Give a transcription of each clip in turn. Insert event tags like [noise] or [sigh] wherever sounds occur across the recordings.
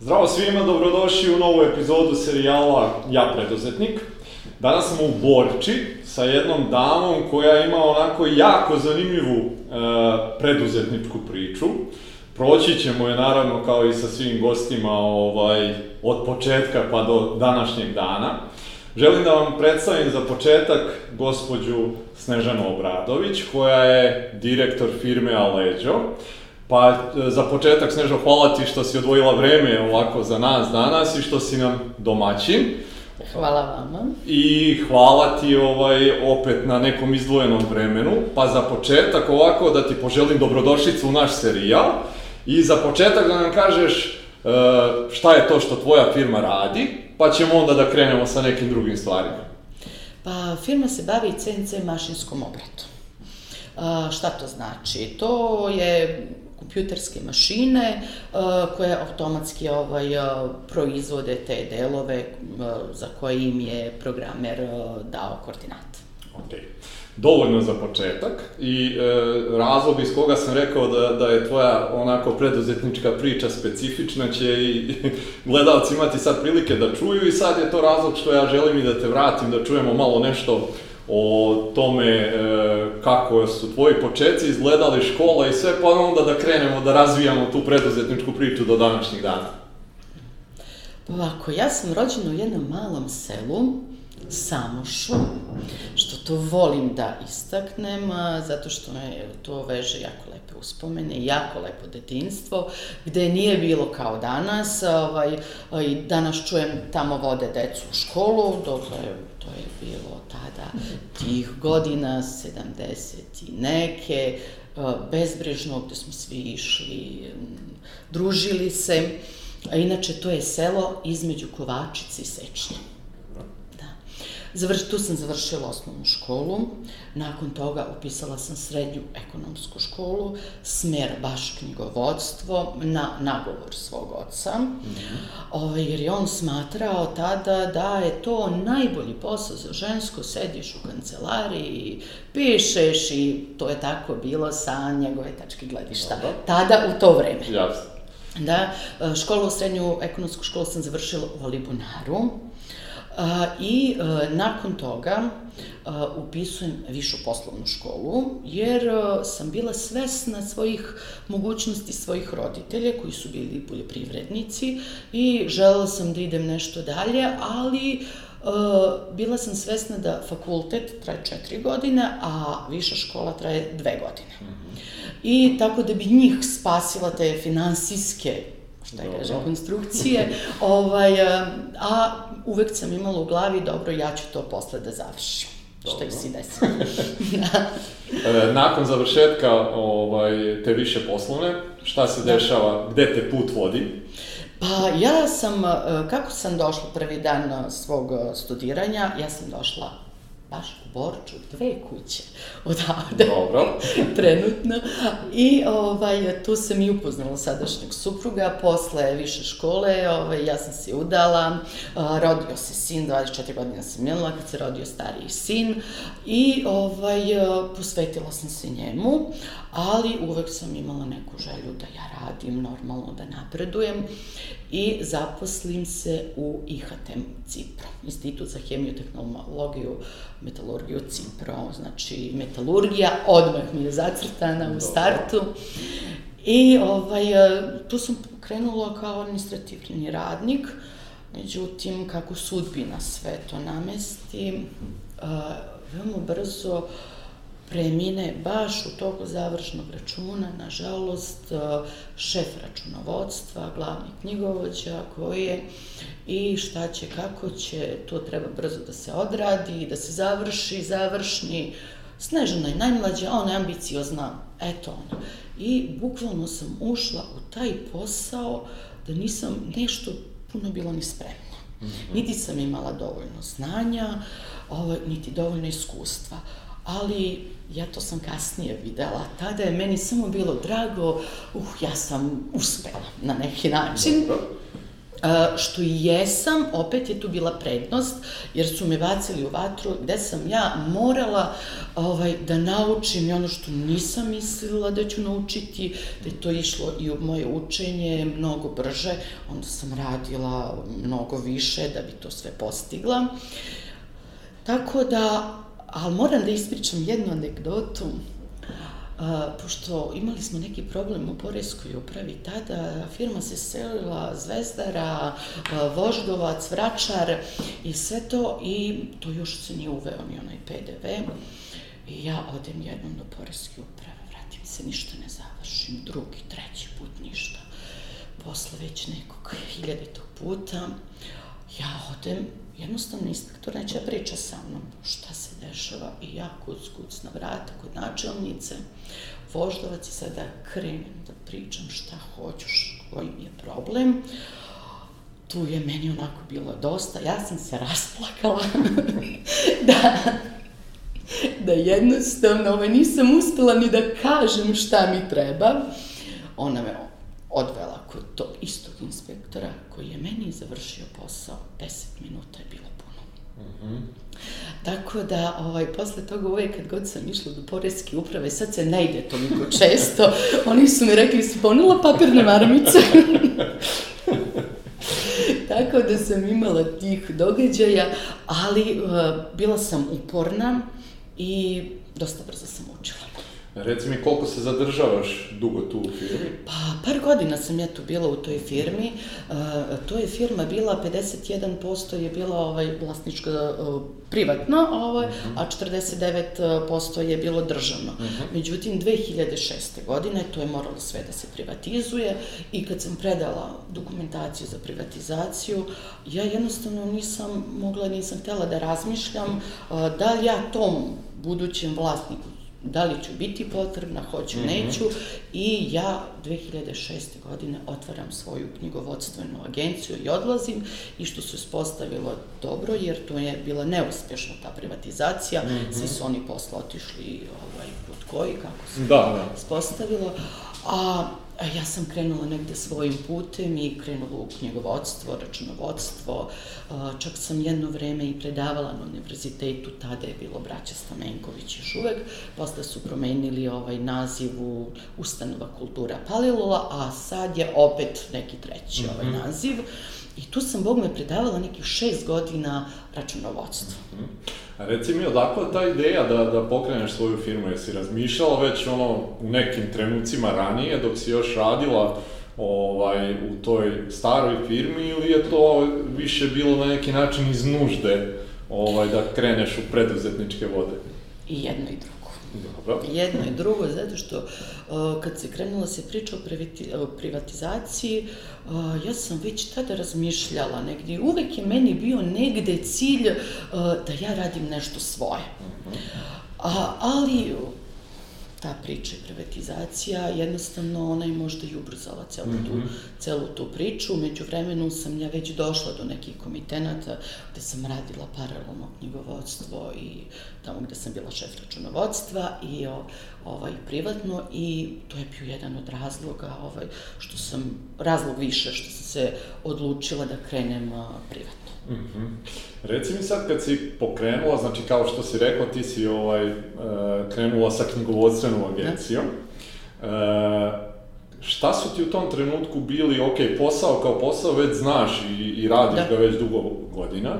Zdravo svima, dobrodošli u novu epizodu serijala Ja preduzetnik. Danas smo u Borči sa jednom damom koja ima onako jako zanimljivu e, preduzetničku priču. Proći ćemo je naravno kao i sa svim gostima ovaj, od početka pa do današnjeg dana. Želim da vam predstavim za početak gospođu Snežanu Obradović, koja je direktor firme Aleđo. Pa e, za početak Snežo, hvala ti što si odvojila vreme ovako za nas danas i što si nam domaćin. Hvala vama. I hvala ti ovaj, opet na nekom izdvojenom vremenu. Pa za početak ovako da ti poželim dobrodošlicu u naš serijal. I za početak da nam kažeš e, šta je to što tvoja firma radi, pa ćemo onda da krenemo sa nekim drugim stvarima. Pa firma se bavi CNC mašinskom obratom. A, šta to znači? To je kompjuterske mašine a, koje automatski ovaj, a, proizvode te delove a, za koje im je programer dao koordinate. Ok. Dovoljno za početak i e, razlog iz koga sam rekao da, da je tvoja onako preduzetnička priča specifična će i [laughs] gledalci imati sad prilike da čuju i sad je to razlog što ja želim i da te vratim da čujemo malo nešto o tome e, kako su tvoji početci izgledali škola i sve, pa onda da krenemo da razvijamo tu preduzetničku priču do današnjih dana. Ovako, ja sam rođena u jednom malom selu, Samošu, što to volim da istaknem, zato što me to veže jako lepe uspomene, jako lepo detinstvo, gde nije bilo kao danas, ovaj, i danas čujem tamo vode decu u školu, dokle to je bilo tada tih godina, 70 i neke, bezbrižno, gde smo svi išli, družili se, a inače to je selo između Kovačice i Sečnje. Završ, tu sam završila osnovnu školu, nakon toga upisala sam srednju ekonomsku školu, smer baš knjigovodstvo, na nagovor svog oca, mm -hmm. ovaj, jer je on smatrao tada da je to najbolji posao za žensko, sediš u kancelariji, pišeš i to je tako bilo sa njegove tačke gledišta. Dobro. Tada u to vreme. Jasno. Da, školu, srednju ekonomsku školu sam završila u Alibunaru, I e, nakon toga e, upisujem višu poslovnu školu, jer e, sam bila svesna svojih mogućnosti svojih roditelja, koji su bili poljoprivrednici, i želela sam da idem nešto dalje, ali bila sam svesna da fakultet traje četiri godine, a viša škola traje dve godine. -hmm. I tako da bi njih spasila te finansijske šta je kaže, konstrukcije, [laughs] ovaj, a uvek sam imala u glavi, dobro, ja ću to posle da završim. Dobro. Što i si desilo. da. [laughs] Nakon završetka ovaj, te više poslovne, šta se da. dešava, gde te put vodi? Pa ja sam, kako sam došla prvi dan svog studiranja, ja sam došla baš u Borču, dve kuće odavde. Dobro. [laughs] trenutno. I ovaj, tu sam i upoznala sadašnjeg supruga, posle više škole, ovaj, ja sam se udala, rodio se sin, 24 godina sam imala, kad se rodio stariji sin, i ovaj, posvetila sam se njemu, ali uvek sam imala neku želju da ja radim, normalno da napredujem i zaposlim se u IHTM Cipro, Institut za hemiju, tehnologiju, metalurgiju Cipro, znači metalurgija, odmah mi je zacrtana u startu. I ovaj, tu sam krenula kao administrativni radnik, međutim, kako sudbina sve to namesti, veoma brzo premine baš u toku završnog računa, nažalost, e, šef računovodstva, glavni knjigovođa koji je i šta će, kako će, to treba brzo da se odradi, da se završi, završni. Snežana je najmlađa, ona je ambiciozna, eto ona. I bukvalno sam ušla u taj posao da nisam nešto puno bilo ni spremna. Mm -hmm. Niti sam imala dovoljno znanja, ovaj, niti dovoljno iskustva ali ja to sam kasnije videla. Tada je meni samo bilo drago, uh, ja sam uspela na neki način. A, što i jesam, opet je tu bila prednost, jer su me bacili u vatru gde sam ja morala ovaj, da naučim i ono što nisam mislila da ću naučiti, da je to išlo i u moje učenje mnogo brže, onda sam radila mnogo više da bi to sve postigla. Tako da, ali moram da ispričam jednu anegdotu, A, pošto imali smo neki problem u Poreskoj upravi tada, firma se selila Zvezdara, a, Voždovac, Vračar i sve to i to još se nije uveo ni onaj PDV. I ja odem jednom do Poreske uprave, vratim se, ništa ne završim, drugi, treći put ništa. Posle već nekog hiljaditog puta, ja odem, jednostavno inspektor neće priča sa mnom šta se dešava i ja kuc kuc na vrata kod načelnice, voždovac i sada krenem da pričam šta hoću, koji mi je problem. Tu je meni onako bilo dosta, ja sam se rasplakala [laughs] da, da jednostavno ovaj, nisam uspela ni da kažem šta mi treba. Ona me odvela kod tog istog inspektora koji je meni završio posao, 10 minuta je bilo puno. Mm -hmm. Tako da, ovaj, posle toga uvek kad god sam išla do poreske uprave, sad se ne ide toliko često, [laughs] oni su mi rekli, si ponela papirne maramice. [laughs] Tako da sam imala tih događaja, ali uh, bila sam uporna i dosta brzo sam učila. Reci mi koliko se zadržavaš dugo tu u firmi? Pa, par godina sam ja tu bila u toj firmi. Uh, to je firma bila, 51% je bila ovaj, vlasnička uh, privatna, ovaj, -huh. a 49% je bilo državno. -huh. Međutim, 2006. godine to je moralo sve da se privatizuje i kad sam predala dokumentaciju za privatizaciju, ja jednostavno nisam mogla, nisam htela da razmišljam uh, da li ja tom budućem vlasniku da li ću biti potrebna, hoću, mm -hmm. neću i ja 2006. godine otvaram svoju knjigovodstvenu agenciju i odlazim i što se uspostavilo dobro jer to je bila neuspešna ta privatizacija, mm -hmm. svi su oni posle otišli ovaj, put koji, kako se da, da. uspostavilo, a A ja sam krenula negde svojim putem i krenula u knjigovodstvo, računovodstvo. Čak sam jedno vreme i predavala na univerzitetu, tada je bilo braća Stamenković još uvek. Posle su promenili ovaj naziv u Ustanova kultura Palilula, a sad je opet neki treći ovaj mhm. naziv. I tu sam, Bog me, predavala nekih šest godina računovodstvo. Mm -hmm. Reci mi, odakle ta ideja da, da pokreneš svoju firmu? Jesi razmišljala već ono u nekim trenucima ranije dok si još radila ovaj, u toj staroj firmi ili je to više bilo na neki način iz nužde ovaj, da kreneš u preduzetničke vode? I jedno i drugo. Dobro. Jedno i drugo, zato što uh, kad se krenula se priča o privatizaciji, uh, ja sam već tada razmišljala negdje. Uvek je meni bio negde cilj uh, da ja radim nešto svoje. Uh -huh. A, ali ta priča i privatizacija, jednostavno ona je možda i ubrzala celu, mm -hmm. tu, celu tu priču. Među vremenu sam ja već došla do nekih komitenata gde sam radila paralelno knjigovodstvo i tamo gde sam bila šef računovodstva i o, ovaj, privatno i to je bio jedan od razloga ovaj, što sam, razlog više što sam se odlučila da krenem privatno. Mm -hmm. Reci mi sad kad si pokrenula, znači kao što si rekla, ti si ovaj, uh, krenula sa knjigovodstvenom agencijom. Uh, šta su ti u tom trenutku bili, ok, posao kao posao već znaš i, i radiš da. ga već dugo godina,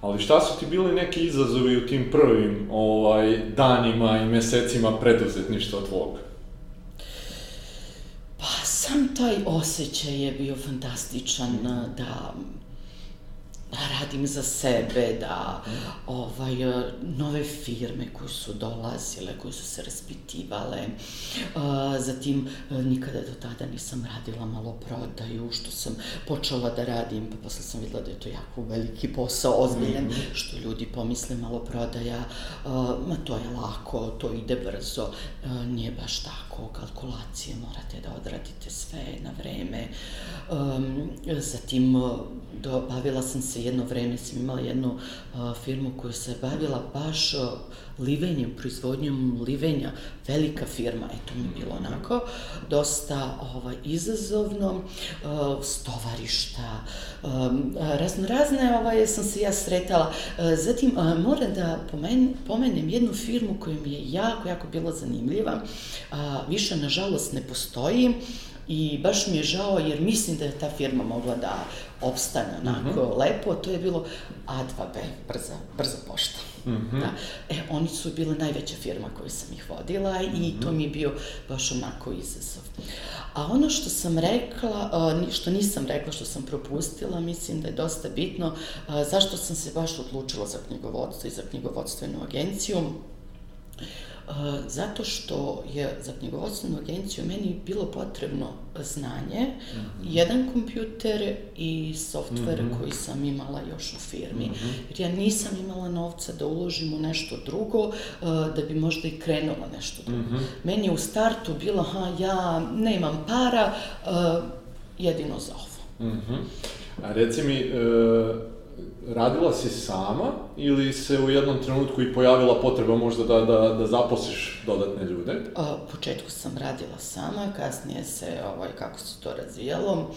ali šta su ti bili neki izazovi u tim prvim ovaj, danima i mesecima preduzetništva tvog? Pa sam taj osjećaj je bio fantastičan da da radim za sebe, da ovaj, nove firme koje su dolazile, koje su se raspitivale, zatim nikada do tada nisam radila malo prodaju, što sam počela da radim, pa posle sam videla da je to jako veliki posao, ozbiljan, mm -hmm. što ljudi pomisle malo prodaja, ma to je lako, to ide brzo, nije baš tako, kalkulacije morate da odradite sve na vreme, zatim do, bavila sam se se jedno vreme, sam imala jednu uh, firmu koja se bavila baš uh, livenjem, proizvodnjom livenja, velika firma, eto mi je bilo onako, dosta ovaj, izazovno, uh, stovarišta, um, razno razne ovaj, sam se ja sretala. Uh, zatim, uh, moram da pomen, pomenem jednu firmu koja mi je jako, jako bila zanimljiva, uh, više nažalost ne postoji, I baš mi je žao jer mislim da je ta firma mogla da opstane onako mm -hmm. lepo, to je bilo A2B, brza, brza pošta. Mm -hmm. da. E, oni su bile najveća firma koju sam ih vodila mm -hmm. i to mi je bio baš onako izazov. A ono što sam rekla, što nisam rekla, što sam propustila, mislim da je dosta bitno, zašto sam se baš odlučila za knjigovodstvo i za knjigovodstvenu agenciju. Zato što je za knjigovodstvenu agenciju meni bilo potrebno znanje, mm -hmm. jedan kompjuter i softver mm -hmm. koji sam imala još u firmi. Mm -hmm. Jer ja nisam imala novca da uložim u nešto drugo, da bi možda i krenula nešto drugo. Mm -hmm. Meni je u startu bilo, ha, ja nemam para, jedino za ovo. Mm -hmm. A reci mi, e radila si sama ili se u jednom trenutku i pojavila potreba možda da, da, da zaposliš dodatne ljude? A, u početku sam radila sama, kasnije se, ovaj, kako se to razvijalo,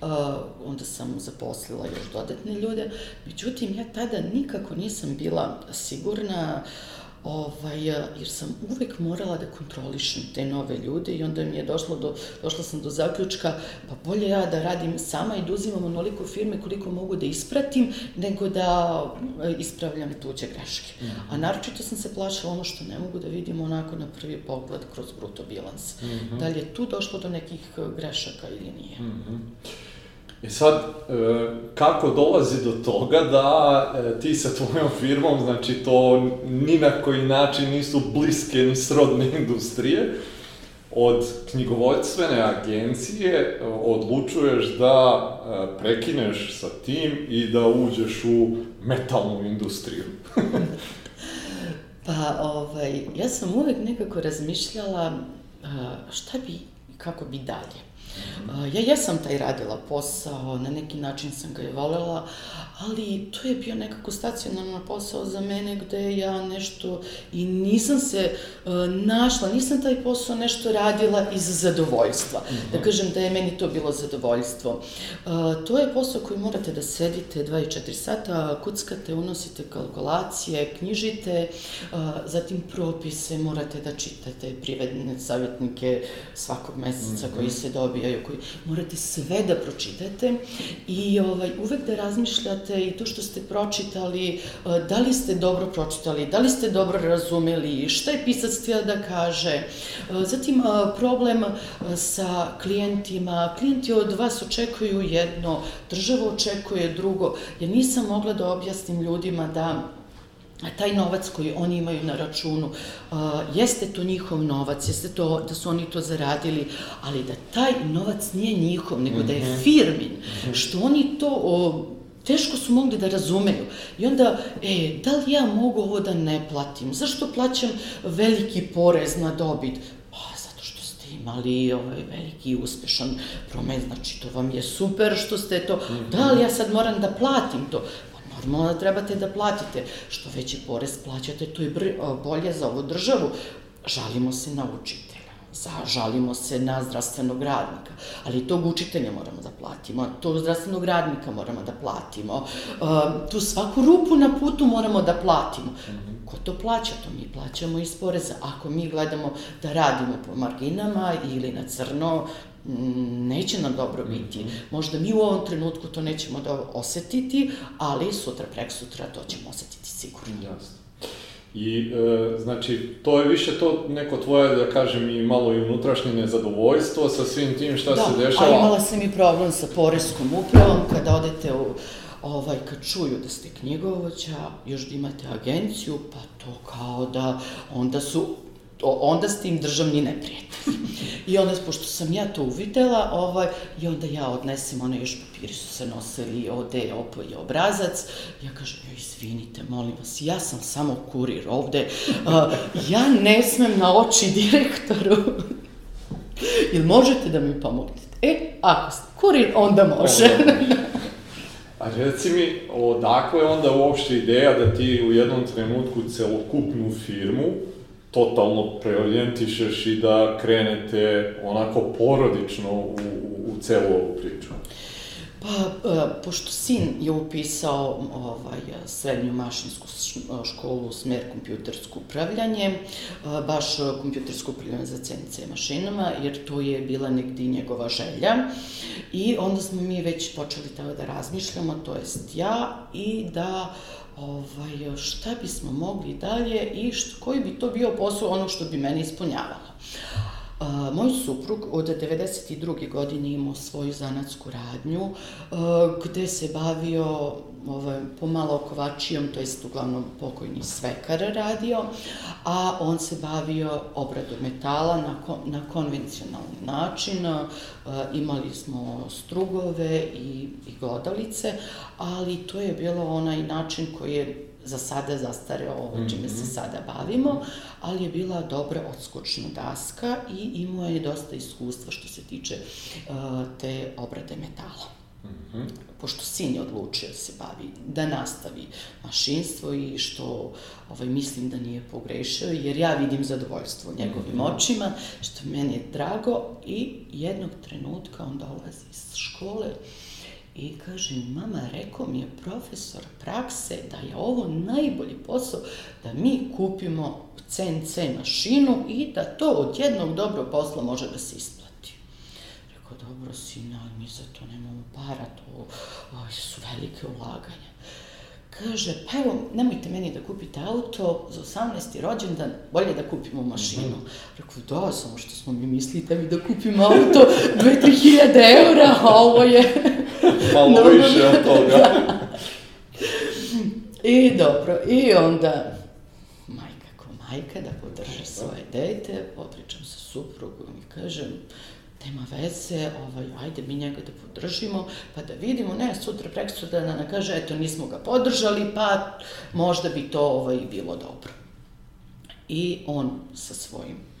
a, onda sam zaposlila još dodatne ljude. Međutim, ja tada nikako nisam bila sigurna uh, ovaj, jer sam uvek morala da kontrolišem te nove ljude i onda mi je došlo do, došla sam do zaključka, pa bolje ja da radim sama i da uzimam onoliko firme koliko mogu da ispratim, nego da e, ispravljam tuđe greške. Mm. A naročito sam se plašala ono što ne mogu da vidim onako na prvi pogled kroz bruto bilans. Mm -hmm. Da li je tu došlo do nekih grešaka ili nije. Mm -hmm. I sad, e, kako dolazi do toga da e, ti sa tvojom firmom, znači to ni na koji način nisu bliske ni srodne [laughs] industrije, od knjigovodstvene agencije odlučuješ da e, prekineš sa tim i da uđeš u metalnu industriju. [laughs] pa, ovaj, ja sam uvek nekako razmišljala šta bi, kako bi dalje. Ja jesam taj radila posao, na neki način sam ga je volela, ali to je bio nekako stacionarno posao za mene gde ja nešto i nisam se uh, našla, nisam taj posao nešto radila iz zadovoljstva. Mm -hmm. Da kažem da je meni to bilo zadovoljstvo. Uh, to je posao koji morate da sedite 24 sata, kuckate, unosite kalkulacije, knjižite, uh, zatim propise morate da čitate, privedne savjetnike svakog meseca mm -hmm. koji se dobijaju, koji morate sve da pročitate i ovaj, uvek da razmišljate i to što ste pročitali, e, da li ste dobro pročitali, da li ste dobro razumeli, šta je pisac htio da kaže. E, zatim e, problem sa klijentima, klijenti od vas očekuju jedno, država očekuje drugo. Ja nisam mogla da objasnim ljudima da taj novac koji oni imaju na računu, uh, jeste to njihov novac, jeste to da su oni to zaradili, ali da taj novac nije njihov, nego mm -hmm. da je mhm. firmin, mm -hmm. što oni to o, teško su mogli da razumeju. I onda, e, da li ja mogu ovo da ne platim? Zašto plaćam veliki porez na dobit? Pa, zato što ste imali ovaj veliki i uspešan promet, znači to vam je super što ste to, da li ja sad moram da platim to? Normalno da trebate da platite, što veći porez plaćate, to je bolje za ovu državu. Žalimo se na učite zažalimo se na zdravstvenog radnika, ali tog učitelja moramo da platimo, tog zdravstvenog radnika moramo da platimo, uh, tu svaku rupu na putu moramo da platimo. Mhm. Ko to plaća? To mi plaćamo iz poreza. Ako mi gledamo da radimo po marginama ili na crno, neće nam dobro biti. Možda mi u ovom trenutku to nećemo da osetiti, ali sutra, prek sutra to ćemo osetiti sigurno. Jasno. I, e, znači, to je više to neko tvoje, da kažem, i malo i unutrašnje nezadovoljstvo sa svim tim šta da, se dešava. Da, a imala sam i problem sa poreskom upravom, kada odete u, ovaj, kad čuju da ste knjigovođa, još da imate agenciju, pa to kao da onda su onda s tim državni neprijatelj. I onda, pošto sam ja to uvidela, ovaj, i onda ja odnesem, one još papiri su se nosili, ode, opo i obrazac, ja kažem, joj, izvinite, molim vas, ja sam samo kurir ovde, uh, ja ne smem na oči direktoru. Ili možete da mi pomognete? E, ako ste kurir, onda može. A reci mi, odakle onda uopšte ideja da ti u jednom trenutku celokupnu firmu totalno preorijentišeš i da krenete onako porodično u, u, u celu ovu priču? Pa, e, pošto sin je upisao ovaj, srednju mašinsku školu, smer kompjutersko upravljanje, e, baš kompjutersko upravljanje za CNC mašinama, jer to je bila negdje njegova želja. I onda smo mi već počeli tako da razmišljamo, to jest ja, i da ovaj, šta bismo mogli dalje i što, koji bi to bio posao ono što bi mene ispunjavalo. A, moj suprug od 92. godine imao svoju zanatsku radnju, a, gde se bavio ovaj, pomalo kovačijom, to jest uglavnom pokojni svekar radio, a on se bavio obradom metala na, kon, na konvencionalni način. Imali smo strugove i, i glodalice, ali to je bilo onaj način koji je za sada zastareo ovo čime se mhm. sada bavimo, ali je bila dobra odskočna daska i imao je dosta iskustva što se tiče uh, te obrade metala. Mm -hmm. Pošto sin je odlučio da se bavi, da nastavi mašinstvo i što ovaj, mislim da nije pogrešio, jer ja vidim zadovoljstvo u njegovim -hmm. očima, što meni je drago i jednog trenutka on dolazi iz škole I kaže, mama, rekao mi je profesor prakse da je ovo najbolji posao da mi kupimo CNC mašinu i da to od jednog dobrog posla može da se isplati. Rekao, dobro, sina, ali mi za to nemamo para, to oj, su velike ulaganja. Kaže, pa evo, nemojte meni da kupite auto za 18. rođendan, bolje da kupimo mašinu. Mm -hmm. Rekao, da, samo što smo mi mislite mi da kupimo auto 2-3 hiljade eura, a ovo je... [laughs] Malo više od toga. [laughs] da. I dobro, i onda, majka ko majka, da podrži svoje dete, popričam sa suprugom i kažem, nema veze, ovaj, ajde mi njega da podržimo, pa da vidimo, ne, sutra, prek sutra da nam kaže, eto, nismo ga podržali, pa možda bi to ovaj, bilo dobro. I on sa svojim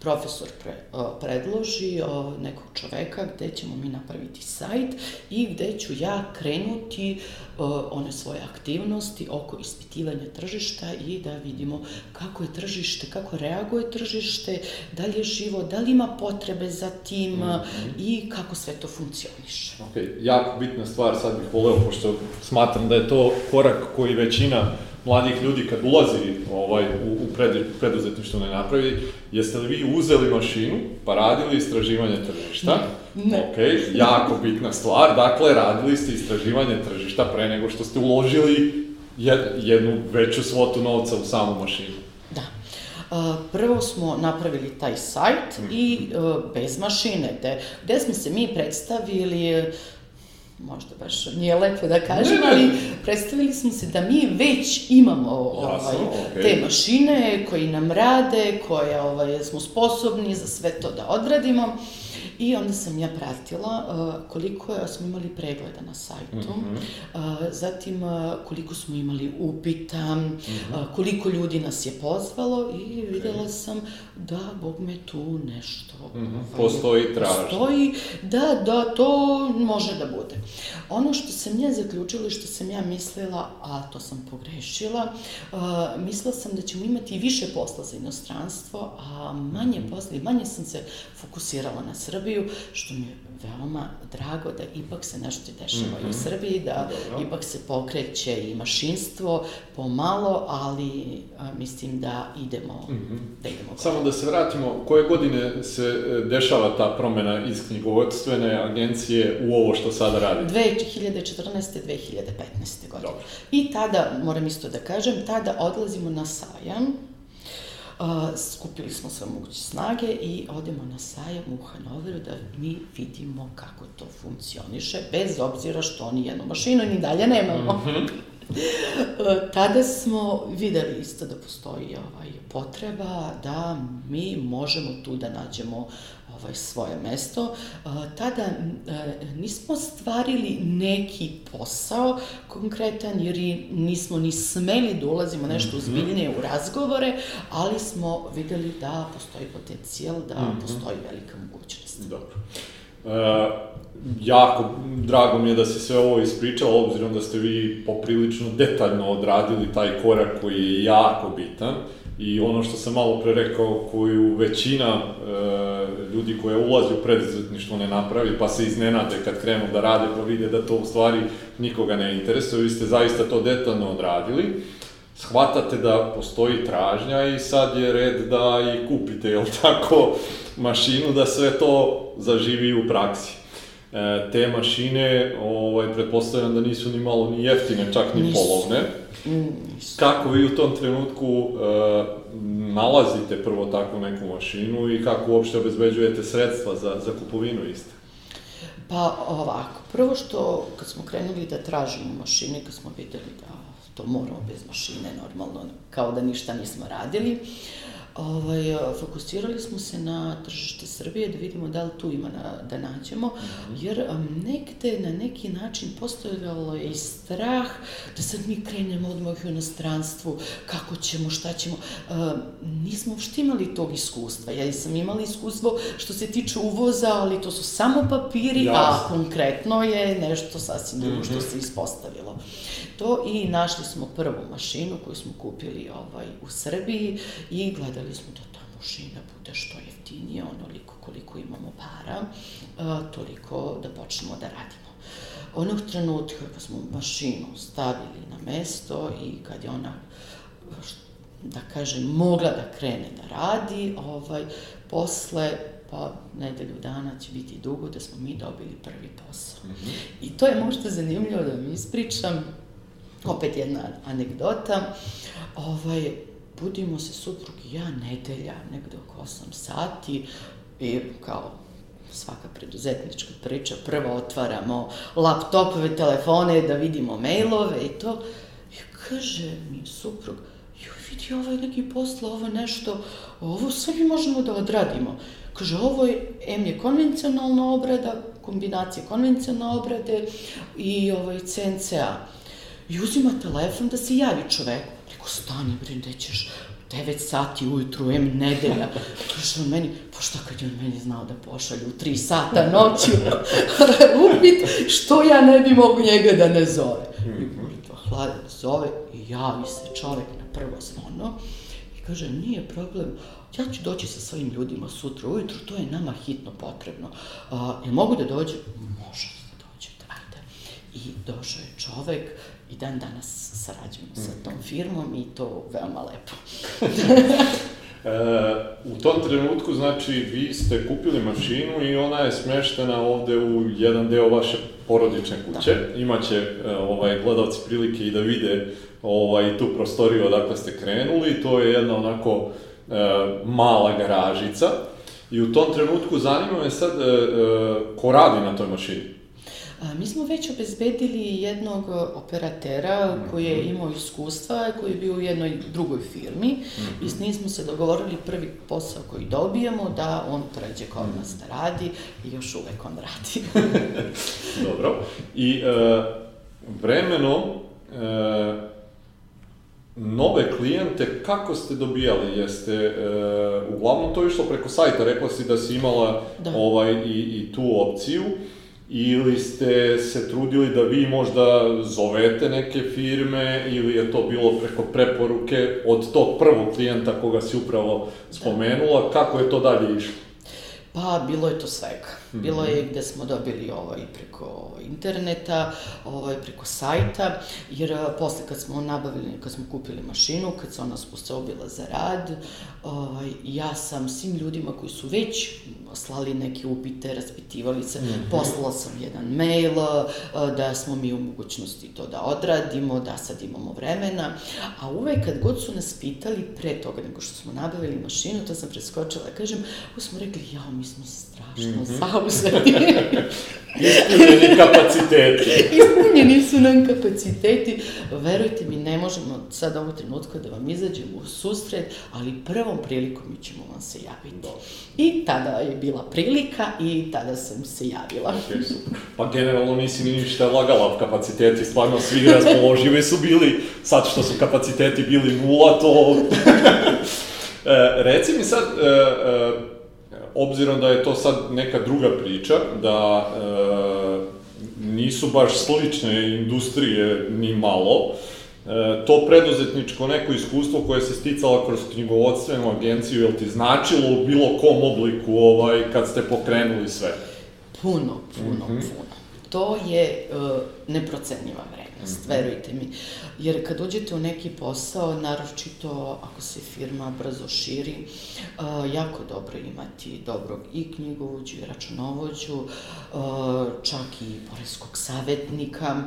profesor pre, o, predloži o, nekog čoveka gde ćemo mi napraviti sajt i gde ću ja krenuti o, one svoje aktivnosti oko ispitivanja tržišta i da vidimo kako je tržište, kako reaguje tržište, da li je živo, da li ima potrebe za tim mm -hmm. i kako sve to funkcioniše. Ok, jako bitna stvar, sad bih voleo, pošto smatram da je to korak koji većina mladih ljudi kad ulazi ovaj, u, u pred, preduzetništvo ne napravi, jeste li vi uzeli mašinu pa radili istraživanje tržišta? Ne. Ok, jako bitna stvar, dakle radili ste istraživanje tržišta pre nego što ste uložili jed, jednu veću svotu novca u samu mašinu. Da. Prvo smo napravili taj sajt i bez mašine, gde, gde smo se mi predstavili možda baš nije lepo da kažem, ali predstavili smo se da mi već imamo ovaj, okay. te mašine koji nam rade, koje ovaj, smo sposobni za sve to da odradimo. I onda sam ja pratila uh, koliko je, smo imali pregleda na sajtu, mm -hmm. uh, zatim uh, koliko smo imali upita, mm -hmm. uh, koliko ljudi nas je pozvalo i videla sam da, Bog me tu nešto... Mm -hmm. ovaj, postoji tražnje. Postoji, da, da, to može da bude. Ono što sam ja zaključila i što sam ja mislila, a to sam pogrešila, uh, mislila sam da ćemo imati više posla za inostranstvo, a manje mhm. posla i manje sam se fokusirala na Srbiju Srbiju, što mi je veoma drago da ipak se nešto dešava mm -hmm. u mhm. Srbiji, da Dobro. ipak se pokreće i mašinstvo pomalo, ali a, mislim da idemo, mm -hmm. da idemo. Samo da se vratimo, koje godine se e, dešava ta promena iz knjigovodstvene agencije u ovo što sada radi? 2014. 2015. godine. Dobro. I tada, moram isto da kažem, tada odlazimo na sajam, skupili smo sve moguće snage i odemo na sajam u Hanoveru da mi vidimo kako to funkcioniše, bez obzira što oni jednu mašinu ni dalje nemamo. Mm -hmm. [laughs] Tada smo videli isto da postoji ovaj potreba da mi možemo tu da nađemo ovaj, svoje mesto. Tada nismo stvarili neki posao konkretan, jer nismo ni smeli da ulazimo nešto mhm. uzbiljnije u razgovore, ali smo videli da postoji potencijal, da mm -hmm. postoji velika mogućnost. Dobro. E, jako drago mi je da se sve ovo ispričalo, obzirom da ste vi poprilično detaljno odradili taj korak koji je jako bitan. I ono što sam malo pre rekao, koju većina e, ljudi koja ulazi u preduzetništvo ne napravi, pa se iznenade kad krenu da rade, pa vide da to u stvari nikoga ne interesuje, vi ste zaista to detaljno odradili shvatate da postoji tražnja i sad je red da i kupite, jel tako, mašinu da sve to zaživi u praksi. E, te mašine, ovaj, pretpostavljam da nisu ni malo ni jeftine, čak ni nisu. polovne. Nisu. Kako vi u tom trenutku e, nalazite prvo takvu neku mašinu i kako uopšte obezbeđujete sredstva za, za kupovinu iste? Pa ovako, prvo što kad smo krenuli da tražimo mašine, kad smo videli da to moramo bez mašine, normalno, kao da ništa nismo radili. Uh, ovaj, fokusirali smo se na tržište Srbije da vidimo da li tu ima na, da nađemo, -hmm. jer negde na neki način postojalo je i strah da sad mi krenemo odmah u inostranstvu, kako ćemo, šta ćemo. Um, nismo uopšte imali tog iskustva. Ja sam imala iskustvo što se tiče uvoza, ali to su samo papiri, Jasne. a konkretno je nešto sasvim drugo mm -hmm. što se ispostavilo to i našli smo prvu mašinu koju smo kupili ovaj, u Srbiji i gledali smo da ta mašina bude što jeftinija, onoliko koliko imamo para, a, toliko da počnemo da radimo. Onog trenutka kad smo mašinu stavili na mesto i kad je ona da kažem, mogla da krene da radi, ovaj, posle pa nedelju dana će biti dugo da smo mi dobili prvi posao. Mm -hmm. I to je možda zanimljivo da vam ispričam, opet jedna anegdota, ovaj, budimo se suprug i ja nedelja, negde oko 8 sati, i kao svaka preduzetnička priča, prvo otvaramo laptopove, telefone, da vidimo mailove i to. I kaže mi suprug, joj vidi, ovo je neki posla, ovo nešto, ovo sve mi možemo da odradimo. Kaže, ovo je, M je konvencionalna obrada, kombinacija konvencionalne obrade i ovaj CNCA. I uzima telefon da se javi čoveku. Rekao, stani bre, gde ćeš? 9 sati ujutru, em nedelja. Kaže on meni, pa šta kad je on meni znao da pošalju u 3 sata noću [laughs] upit, što ja ne bi mogu njega da ne zove. I to hladan zove i javi se čovek na prvo zvono i kaže, nije problem, ja ću doći sa svojim ljudima sutra ujutru, to je nama hitno potrebno. A, jel mogu da dođe? Može da dođete, ajde. I došao je čovek, i dan danas sarađujemo sa tom firmom i to veoma lepo. [laughs] e, u tom trenutku, znači, vi ste kupili mašinu i ona je smeštena ovde u jedan deo vaše porodične kuće. Da. Imaće e, ovaj, gledalci prilike i da vide ovaj, tu prostoriju odakle ste krenuli. To je jedna onako e, mala garažica. I u tom trenutku zanima me sad e, e, ko radi na toj mašini. Mi smo već obezbedili jednog e, operatera koji je mhm. imao iskustva, koji je bio u jednoj drugoj firmi i s njim smo se dogovorili prvi posao koji dobijemo da on pređe kod mhm. nas da radi i još uvek on radi. [laughs] Dobro. I e, vremenom e, nove klijente, kako ste dobijali? Jeste, e, uglavnom to išlo preko sajta, rekla si da si imala da. ovaj, i, i tu opciju ili ste se trudili da vi možda zovete neke firme ili je to bilo preko preporuke od tog prvog klijenta koga si upravo spomenula, kako je to dalje išlo? Pa, bilo je to svega. Bilo je mhm. gde smo dobili ovaj, preko interneta, ovaj, preko sajta, jer posle kad smo nabavili, kad smo kupili mašinu, kad se ona sposobila za rad, ovaj, ja sam svim ljudima koji su već slali neke upite, raspitivali se, mm -hmm. poslala sam jedan mail da smo mi u mogućnosti to da odradimo, da sad imamo vremena, a uvek kad god su nas pitali pre toga nego što smo nabavili mašinu, to sam preskočila, kažem, smo rekli, jao, mi smo strašno [laughs] mm -hmm zauzeti. [laughs] Ispunjeni kapaciteti. [laughs] Ispunjeni su nam kapaciteti. Verujte mi, ne možemo sad ovog trenutka da vam izađemo u susret, ali prvom prilikom mi ćemo vam se javiti. I tada je bila prilika i tada sam se javila. Okay, super. Pa generalno nisi ni ništa lagala, kapaciteti stvarno svi raspoloživi su bili, sad što su kapaciteti bili nula, to... [laughs] e, reci mi sad, e, e, obzirom da je to sad neka druga priča, da e, nisu baš slične industrije ni malo, e, to preduzetničko neko iskustvo koje se sticala kroz knjigovodstvenu agenciju, je li ti značilo u bilo kom obliku ovaj, kad ste pokrenuli sve? Puno, puno, mm -hmm. puno. To je uh, neprocenjiva vrednost, mm -hmm. verujte mi. Jer kad uđete u neki posao, naročito ako se firma brzo širi, uh, jako dobro imati dobrog i knjigovođu i računovođu, uh, čak i poreskog savjetnika,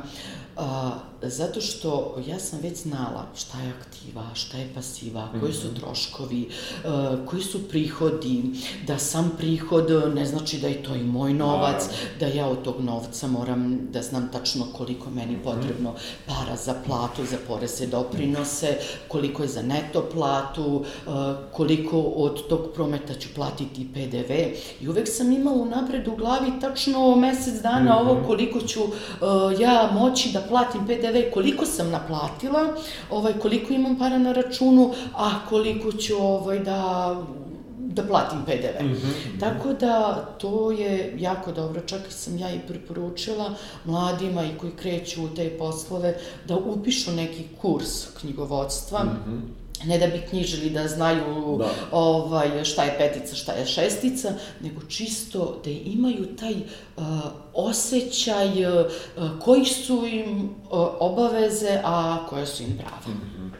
A, zato što ja sam već znala šta je aktiva, šta je pasiva, koji su mhm. troškovi, a, koji su prihodi, da sam prihod ne znači da je to i moj novac, da ja od tog novca moram da znam tačno koliko meni mhm. potrebno para za platu, za poreze doprinose, koliko je za neto platu, a, koliko od tog prometa ću platiti PDV. I uvek sam imala u napred u glavi tačno mesec dana ovo mhm. koliko ću ja moći da platim PDV, koliko sam naplatila, ovaj, koliko imam para na računu, a koliko ću ovaj, da da platim PDV. Mm -hmm. Tako da to je jako dobro, čak sam ja i preporučila mladima i koji kreću u te poslove da upišu neki kurs knjigovodstva. Mm -hmm ne da bi knjižili da znaju da. ovaj šta je petica, šta je šestica, nego čisto da imaju taj uh, osjećaj uh, koji su im uh, obaveze, a koje su im prava. Mm -hmm.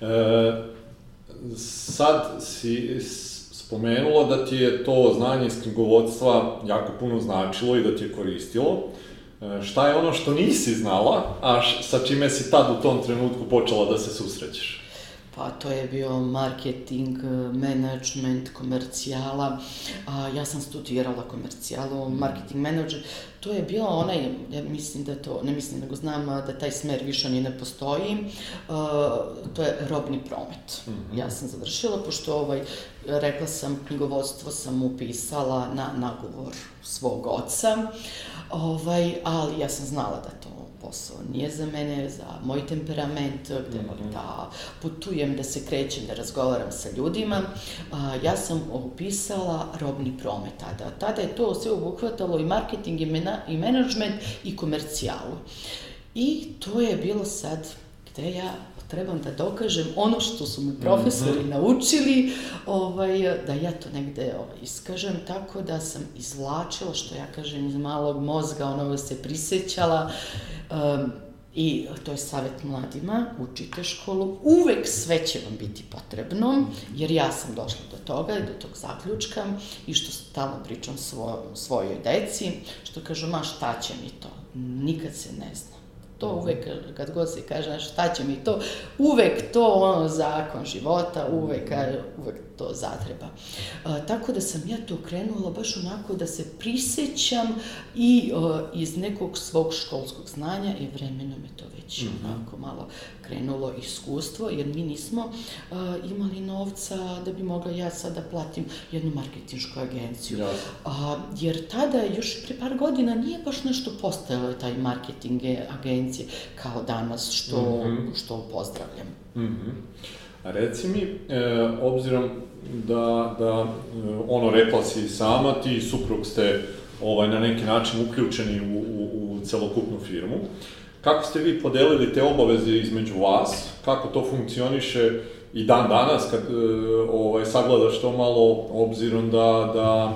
e, sad si spomenula da ti je to znanje iz knjigovodstva jako puno značilo i da ti je koristilo. E, šta je ono što nisi znala, a sa čime si tad u tom trenutku počela da se susrećeš? Pa to je bio marketing, management, komercijala. A, ja sam studirala komercijalu, mhm. marketing manager. To je bilo onaj, ja mislim da to, ne mislim nego znam da taj smer više ni ne postoji, a, to je robni promet. Mm -hmm. Ja sam završila, pošto ovaj, rekla sam, knjigovodstvo sam upisala na nagovor svog oca, ovaj, ali ja sam znala da to posao nije za mene, za moj temperament, gde mm -hmm. da putujem, da se krećem, da razgovaram sa ljudima. A, ja sam upisala robni promet tada. Tada je to sve obuhvatalo i marketing i, mena, i management i komercijalu. I to je bilo sad gde ja trebam da dokažem ono što su me profesori mm -hmm. naučili, ovaj, da ja to negde ovaj, iskažem, tako da sam izvlačila, što ja kažem, iz malog mozga, ono se prisećala, um, I to je savjet mladima, učite školu, uvek sve će vam biti potrebno, jer ja sam došla do toga i do tog zaključka i što stalno pričam svoj, svojoj deci, što kažu, ma šta će mi to, nikad se ne zna to uvek, kad god se kaže šta će mi to, uvek to ono zakon života, uvek, uvek to zatreba. A, tako da sam ja to krenula baš onako da se prisećam i a, iz nekog svog školskog znanja i vremenom je to već mm -hmm. onako malo krenulo iskustvo, jer mi nismo a, imali novca da bi mogla ja sad da platim jednu marketinšku agenciju. Ja. A, jer tada, još pre par godina, nije baš nešto postojalo taj marketing agencije kao danas, što, mm -hmm. što pozdravljam. Mm -hmm. A reci mi, e, obzirom da, da e, ono rekla si sama, ti i suprug ste ovaj, na neki način uključeni u, u, u celokupnu firmu. Kako ste vi podelili te obaveze između vas? Kako to funkcioniše i dan danas kad e, ovaj, sagledaš to malo obzirom da, da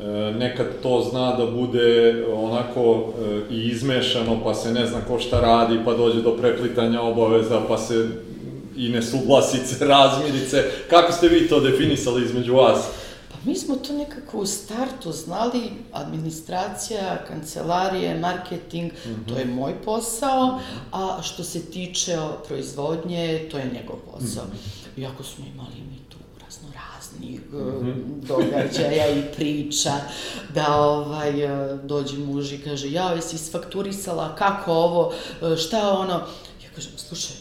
e, nekad to zna da bude onako i izmešano, pa se ne zna ko šta radi, pa dođe do preplitanja obaveza, pa se i nesuglasice, [laughs] razmirice. Kako ste vi to definisali između vas? Pa mi smo to nekako u startu znali, administracija, kancelarije, marketing, mm -hmm. to je moj posao, a što se tiče proizvodnje, to je njegov posao. Mm -hmm. Iako smo imali mi tu razno raznih mm -hmm. događaja i priča, da ovaj, dođe muž i kaže, ja, jesi isfakturisala, kako ovo, šta ono, ja kažem, slušaj,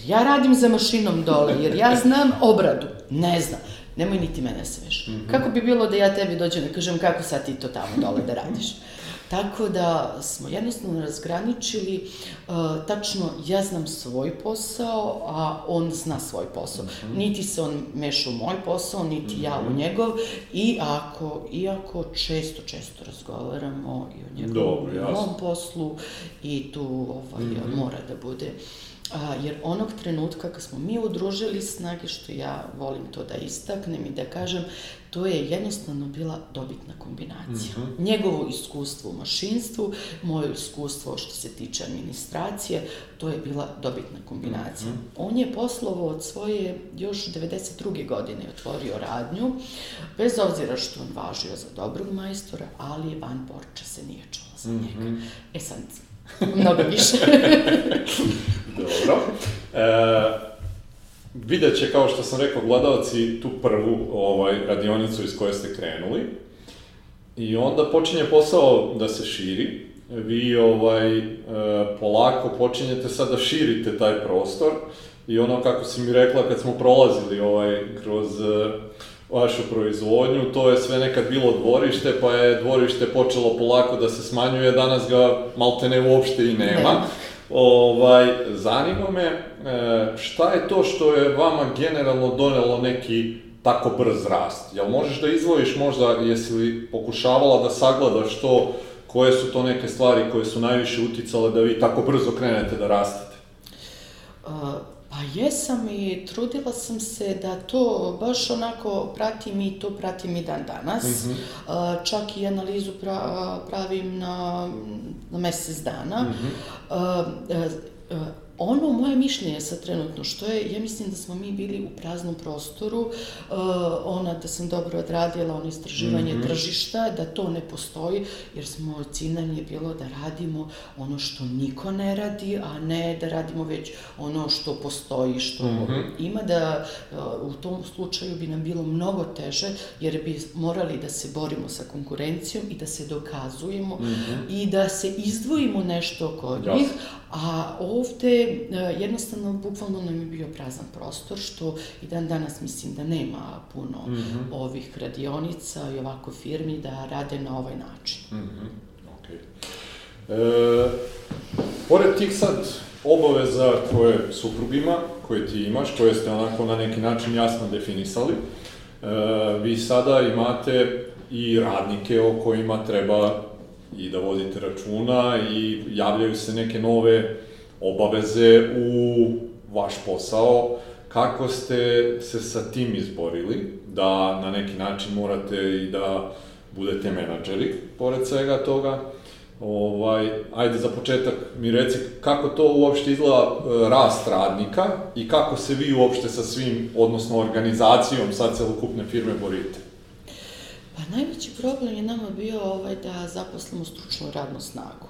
Jer ja radim za mašinom dole, jer ja znam obradu. Ne znam. Nemoj niti mene sveš. Mm -hmm. Kako bi bilo da ja tebi dođem da kažem kako sad ti to tamo dole da radiš? Tako da smo jednostavno razgraničili, uh, tačno ja znam svoj posao, a on zna svoj posao. Mm -hmm. Niti se on meša u moj posao, niti mm -hmm. ja u mhm. njegov, i ako, iako često, često razgovaramo i o njegovom i mom poslu, i tu ovaj, mm -hmm. mora da bude A, jer onog trenutka kad smo mi udružili snage, što ja volim to da istaknem i da kažem, to je jednostavno bila dobitna kombinacija. Mm -hmm. Njegovo iskustvo u mašinstvu, moje iskustvo što se tiče administracije, to je bila dobitna kombinacija. Mm -hmm. On je poslovo od svoje još 92. godine otvorio radnju, bez obzira što on važio za dobrog majstora, ali van Borča se nije čula za njega. Mm -hmm. E sad, mnogo više. [laughs] Dobro. E, vidjet će, kao što sam rekao, gledalci tu prvu ovaj, radionicu iz koje ste krenuli. I onda počinje posao da se širi. Vi ovaj, e, polako počinjete sad da širite taj prostor. I ono kako si mi rekla kad smo prolazili ovaj, kroz e, vašu proizvodnju, to je sve nekad bilo dvorište, pa je dvorište počelo polako da se smanjuje, danas ga malte ne uopšte i nema. Ne. Ovaj, zanima me e, šta je to što je vama generalno donelo neki tako brz rast? Jel možeš da izvojiš možda, jesi li pokušavala da sagledaš to, koje su to neke stvari koje su najviše uticale da vi tako brzo krenete da rastete? Pa jesam i trudila sam se da to baš onako pratim i to pratim i dan danas. Mm -hmm. čak i analizu pra, pravim na, na mesec dana. Mm -hmm. Ono moje mišljenje sa trenutno što je, ja mislim da smo mi bili u praznom prostoru, uh, ona da sam dobro odradila ono istraživanje mm -hmm. tržišta, da to ne postoji, jer smo ciljanje bilo da radimo ono što niko ne radi, a ne da radimo već ono što postoji, što mm -hmm. ima, da uh, u tom slučaju bi nam bilo mnogo teže, jer bi morali da se borimo sa konkurencijom i da se dokazujemo mm -hmm. i da se izdvojimo nešto kod njih, a ovde E, jednostavno, bukvalno nam je bio prazan prostor, što i dan danas mislim da nema puno mm -hmm. ovih radionica i ovako firmi da rade na ovaj način. Mm -hmm. okay. e, pored tih sad obaveza koje suprugima, koje ti imaš, koje ste onako na neki način jasno definisali, e, vi sada imate i radnike o kojima treba i da vodite računa i javljaju se neke nove obaveze u vaš posao, kako ste se sa tim izborili, da na neki način morate i da budete menadžeri, pored svega toga. Ovaj, ajde za početak mi reci kako to uopšte izgleda e, rast radnika i kako se vi uopšte sa svim, odnosno organizacijom sad celokupne firme borite? Pa najveći problem je nama bio ovaj da zaposlimo stručnu radnu snagu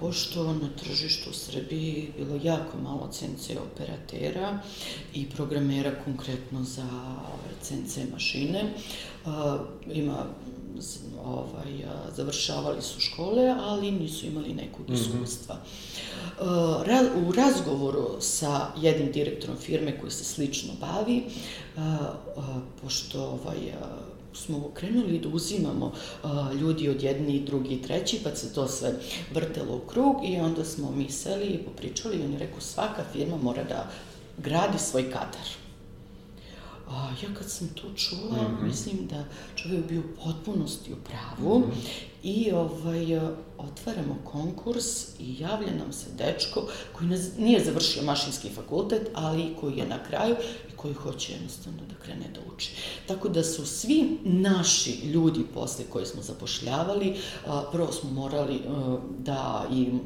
pošto na tržištu u Srbiji bilo jako malo CNC operatera i programera konkretno za ovaj, CNC mašine. ima ovaj, završavali su škole, ali nisu imali nekog mhm. iskustva. Mm -hmm. U razgovoru sa jednim direktorom firme koji se slično bavi, pošto ovaj, smo krenuli da uzimamo uh, ljudi od jedni, drugi, treći, pa se to sve vrtelo u krug i onda smo mi seli i popričali i on je rekao svaka firma mora da gradi svoj kadar. A, ja kad sam to čula, mm -hmm. mislim da čovjek bio u potpunosti u pravu mm -hmm. I ovaj, otvaramo konkurs i javlja nam se dečko koji ne, nije završio mašinski fakultet, ali koji je na kraju i koji hoće jednostavno da krene da uči. Tako da su svi naši ljudi posle koje smo zapošljavali, prvo smo morali da im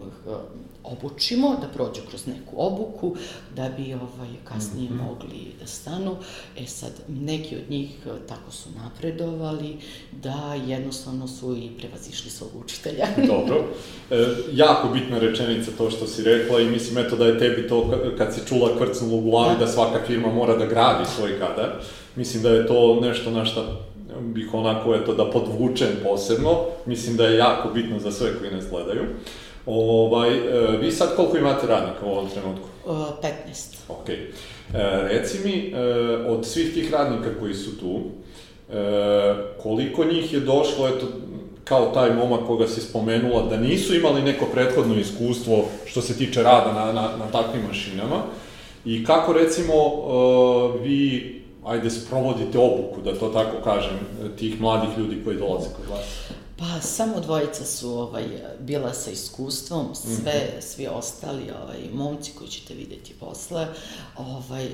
obučimo, da prođu kroz neku obuku, da bi ovaj, kasnije mm -hmm. mogli da stanu. E sad, neki od njih tako su napredovali, da jednostavno su i prevazišli svog učitelja. [laughs] Dobro. E, jako bitna rečenica to što si rekla i mislim eto da je tebi to kad si čula kvrcnulo u glavi da. da svaka firma mora da gradi svoj kadar. Mislim da je to nešto na šta bih onako eto da podvučem posebno. Mislim da je jako bitno za sve koji nas gledaju. Ovaj, e, vi sad koliko imate radnika u ovom trenutku? Uh, 15. Ok. E, reci mi, e, od svih tih radnika koji su tu, e, koliko njih je došlo, eto, kao taj momak koga si spomenula, da nisu imali neko prethodno iskustvo što se tiče rada na, na, na takvim mašinama i kako recimo vi ajde sprovodite obuku, da to tako kažem, tih mladih ljudi koji dolaze kod vas? Pa, samo dvojica su ovaj, bila sa iskustvom, sve, mm -hmm. svi ostali ovaj, momci koji ćete videti posle, ovaj,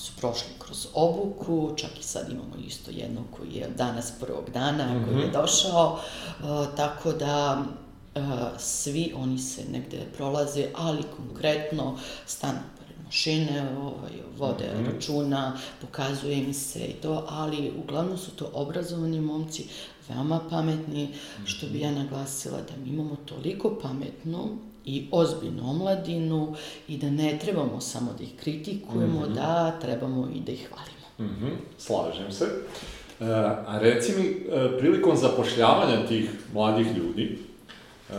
su prošli kroz obuku, čak i sad imamo isto jednog koji je danas prvog dana, mm -hmm. koji je mhm. došao, uh, tako da uh, svi oni se negde prolaze, ali konkretno stanu mašine, ovaj, vode mm -hmm. računa, pokazuje im se i to, ali uglavnom su to obrazovani momci, veoma pametni, što bi ja naglasila da mi imamo toliko pametnu i ozbiljnu omladinu i da ne trebamo samo da ih kritikujemo, mm -hmm. da trebamo i da ih hvalimo. Mm -hmm. Slažem se. E, a reci mi, e, prilikom zapošljavanja tih mladih ljudi, e,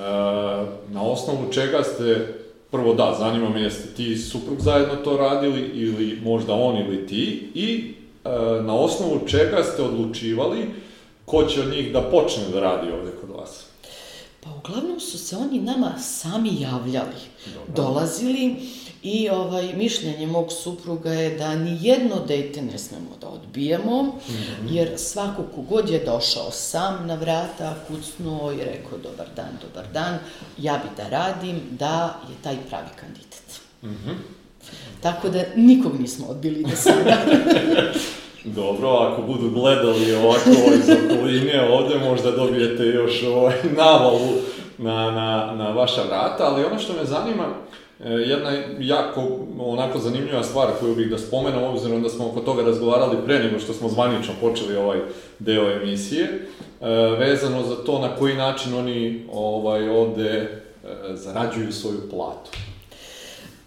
na osnovu čega ste prvo da, zanima me jeste ti suprug zajedno to radili ili možda on ili ti i e, na osnovu čega ste odlučivali ko će od njih da počne da radi ovde kod vas? Pa uglavnom su se oni nama sami javljali, Dobar. dolazili i ovaj, mišljenje mog supruga je da ni jedno dete ne smemo da odbijemo, mm -hmm. jer svako kogod je došao sam na vrata, kucnuo i rekao dobar dan, dobar dan, ja bi da radim, da je taj pravi kandidat. Mm -hmm. Tako da nikog nismo odbili do sada. [laughs] Dobro, ako budu gledali ovako iz okoline ovde, možda dobijete još ovaj navalu na, na, na vaša vrata, ali ono što me zanima, e, jedna jako onako zanimljiva stvar koju bih da spomenem, obzirom da smo oko toga razgovarali pre nego što smo zvanično počeli ovaj deo emisije, e, vezano za to na koji način oni ovaj, ovde e, zarađuju svoju platu.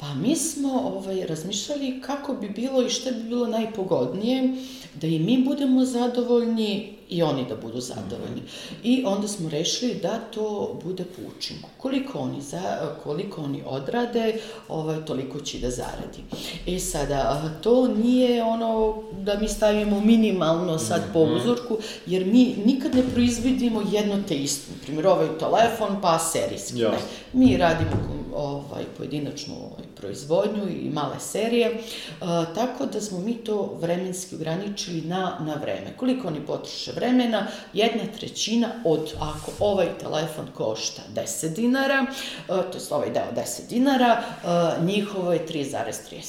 Pa mi smo ovaj, razmišljali kako bi bilo i šta bi bilo najpogodnije da i mi budemo zadovoljni i oni da budu zadovoljni. I onda smo rešili da to bude po učinku. Koliko oni, za, koliko oni odrade, ovaj, toliko će da zaradi. E sada, to nije ono da mi stavimo minimalno sad po mhm. uzorku, jer mi nikad ne proizvodimo jedno te isto. Na primjer, ovaj telefon, pa serijski. Mi radimo ovaj, pojedinačnu ovaj, proizvodnju i male serije, a, tako da smo mi to vremenski ograničili na, na vreme. Koliko oni potroše vremena? Jedna trećina od, ako ovaj telefon košta 10 dinara, a, to je ovaj deo 10 dinara, a, njihovo je 3,33.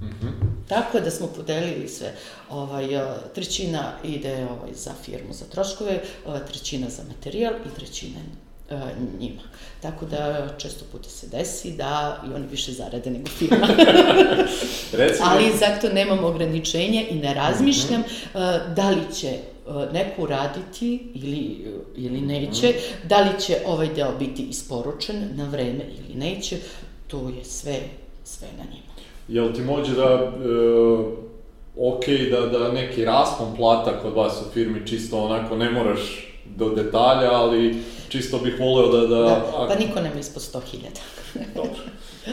Mm -hmm. Tako da smo podelili sve, ovaj, trećina ide ovaj, za firmu za troškove, trećina za materijal i trećina njima. Tako da često puta se desi da i oni više zarade nego firma. [laughs] Ali zato nemam ograničenje i ne razmišljam mm -hmm. da li će e, neko raditi ili, ili neće, mm -hmm. da li će ovaj deo biti isporučen na vreme ili neće, to je sve, sve na njima. Jel ti može da, e, ok, da, da neki raspon plata kod vas u firmi čisto onako ne moraš do detalja, ali čisto bih voleo da... Da, da pa niko nema ispod 100.000. [laughs] Dobro.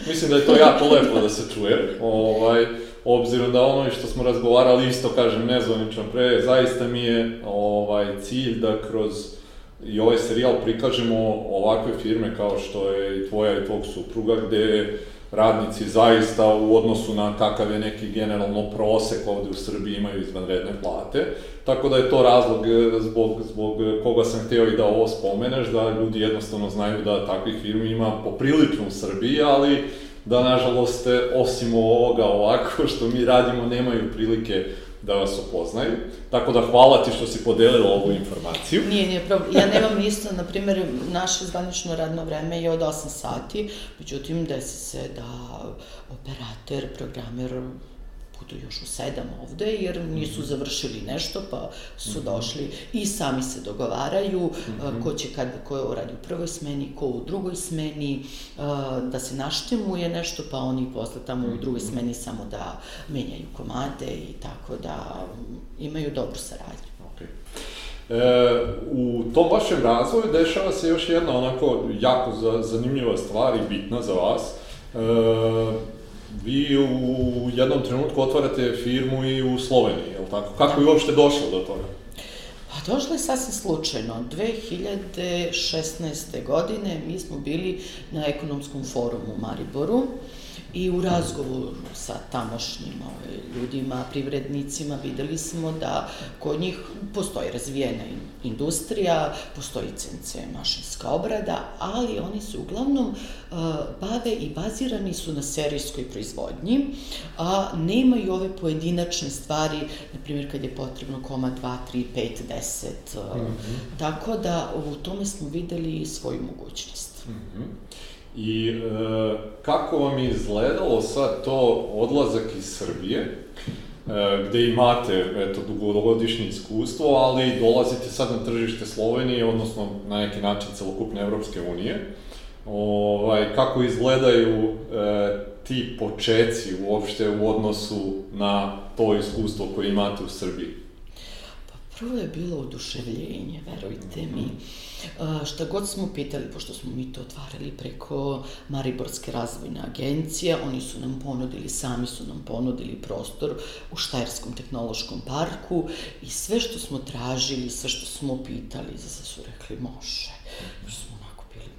Mislim da je to jako lepo da se čuje, ovaj, obzirom da ono što smo razgovarali isto, kažem, nezvanično pre, zaista mi je ovaj, cilj da kroz i ovaj serijal prikažemo ovakve firme kao što je i tvoja i tvog supruga, gde radnici zaista u odnosu na kakav je neki generalno prosek ovde u Srbiji imaju izvanredne plate. Tako da je to razlog e, zbog, zbog koga sam hteo i da ovo spomeneš, da ljudi jednostavno znaju da takvih firmi ima poprilično u Srbiji, ali da nažalost osim ovoga ovako što mi radimo nemaju prilike da vas upoznaju. Tako da hvala ti što si podelila ovu informaciju. Nije, nije problem. Ja nemam isto, na primjer, naše zvanično radno vreme je od 8 sati, međutim, desi se da operator, programer budu još u sedam ovde, jer nisu mhm. završili nešto, pa su mhm. došli i sami se dogovaraju mhm. ko će kad, ko radi u prvoj smeni, ko u drugoj smeni, da se naštemuje nešto, pa oni posle tamo u drugoj smeni samo da menjaju komade i tako da imaju dobru saradnju. Okay. E, u tom vašem razvoju dešava se još jedna onako jako zanimljiva stvar i bitna za vas. E, vi u jednom trenutku otvarate firmu i u Sloveniji, je li tako? Kako je uopšte došlo do toga? Pa došlo je sasvim slučajno. 2016. godine mi smo bili na ekonomskom forumu u Mariboru i u razgovoru sa tamošnjim ovaj, ljudima, privrednicima, videli smo da kod njih postoji razvijena industrija, postoji CNC mašinska obrada, ali oni se uglavnom uh, bave i bazirani su na serijskoj proizvodnji, a nemaju ove pojedinačne stvari, na primjer kad je potrebno koma 2, 3, 5, 10, uh, mm -hmm. tako da u tome smo videli svoju mogućnost. Mm -hmm. I e, kako vam je izgledalo sad to odlazak iz Srbije, e, gde imate eto, dugogodišnje iskustvo, ali dolazite sad na tržište Slovenije, odnosno na neki način celokupne Evropske unije. Ovaj, kako izgledaju e, ti počeci uopšte u odnosu na to iskustvo koje imate u Srbiji? Pa prvo je bilo oduševljenje, verujte mi. Mm -hmm Šta god smo pitali, pošto smo mi to otvarali preko Mariborske razvojne agencije, oni su nam ponudili, sami su nam ponudili prostor u Štajerskom tehnološkom parku i sve što smo tražili, sve što smo pitali, za su rekli može. Smo onako bili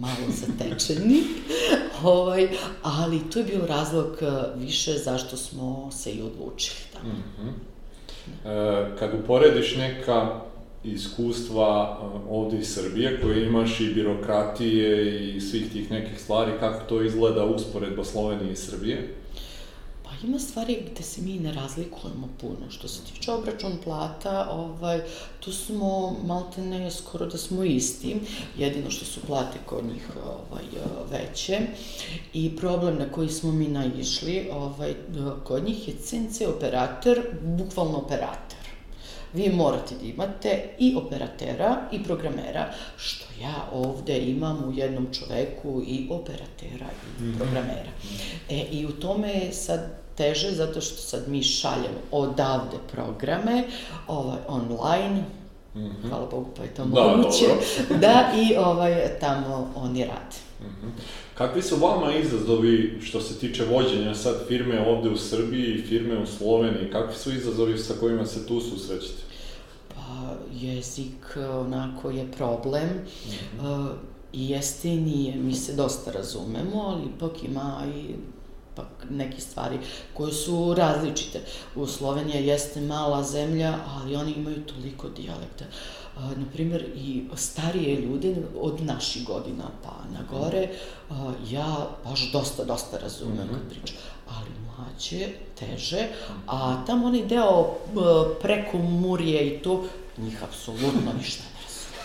malo zatečeni, [laughs] ovaj, ali to je bio razlog više zašto smo se i odlučili. Da. Mm -hmm. e, kad uporediš neka iskustva uh, ovde iz Srbije, koje imaš i birokratije i svih tih nekih stvari, kako to izgleda usporedba Slovenije i Srbije? Pa ima stvari gde se mi ne razlikujemo puno. Što se tiče obračun plata, ovaj, tu smo malte ne skoro da smo isti, jedino što su plate kod njih ovaj, veće. I problem na koji smo mi naišli, ovaj, kod njih je CNC operator, bukvalno operator vi morate da imate i operatera i programera, što ja ovde imam u jednom čoveku i operatera i mhm. programera. E, I u tome je sad teže, zato što sad mi šaljemo odavde programe, ovaj, online, Mm -hmm. Hvala Bogu, pa je to da, moguće. [laughs] Da, i ovaj, tamo oni rade. Mm -hmm. Kakvi su vama izazovi što se tiče vođenja sad firme ovde u Srbiji i firme u Sloveniji? Kakvi su izazovi sa kojima se tu susrećete? Jezik onako je problem. Mm -hmm. I jeste i nije, mi se dosta razumemo, ali ipak ima i pak neke stvari koje su različite. U Slovenija jeste mala zemlja, ali oni imaju toliko dijalekta. A, naprimer, i starije ljude od naših godina pa na gore, a, ja baš dosta, dosta razumem mm -hmm. kad pričam. Ali mlađe, teže, a tamo onaj deo preko Murije i to, njih apsolutno ništa ne.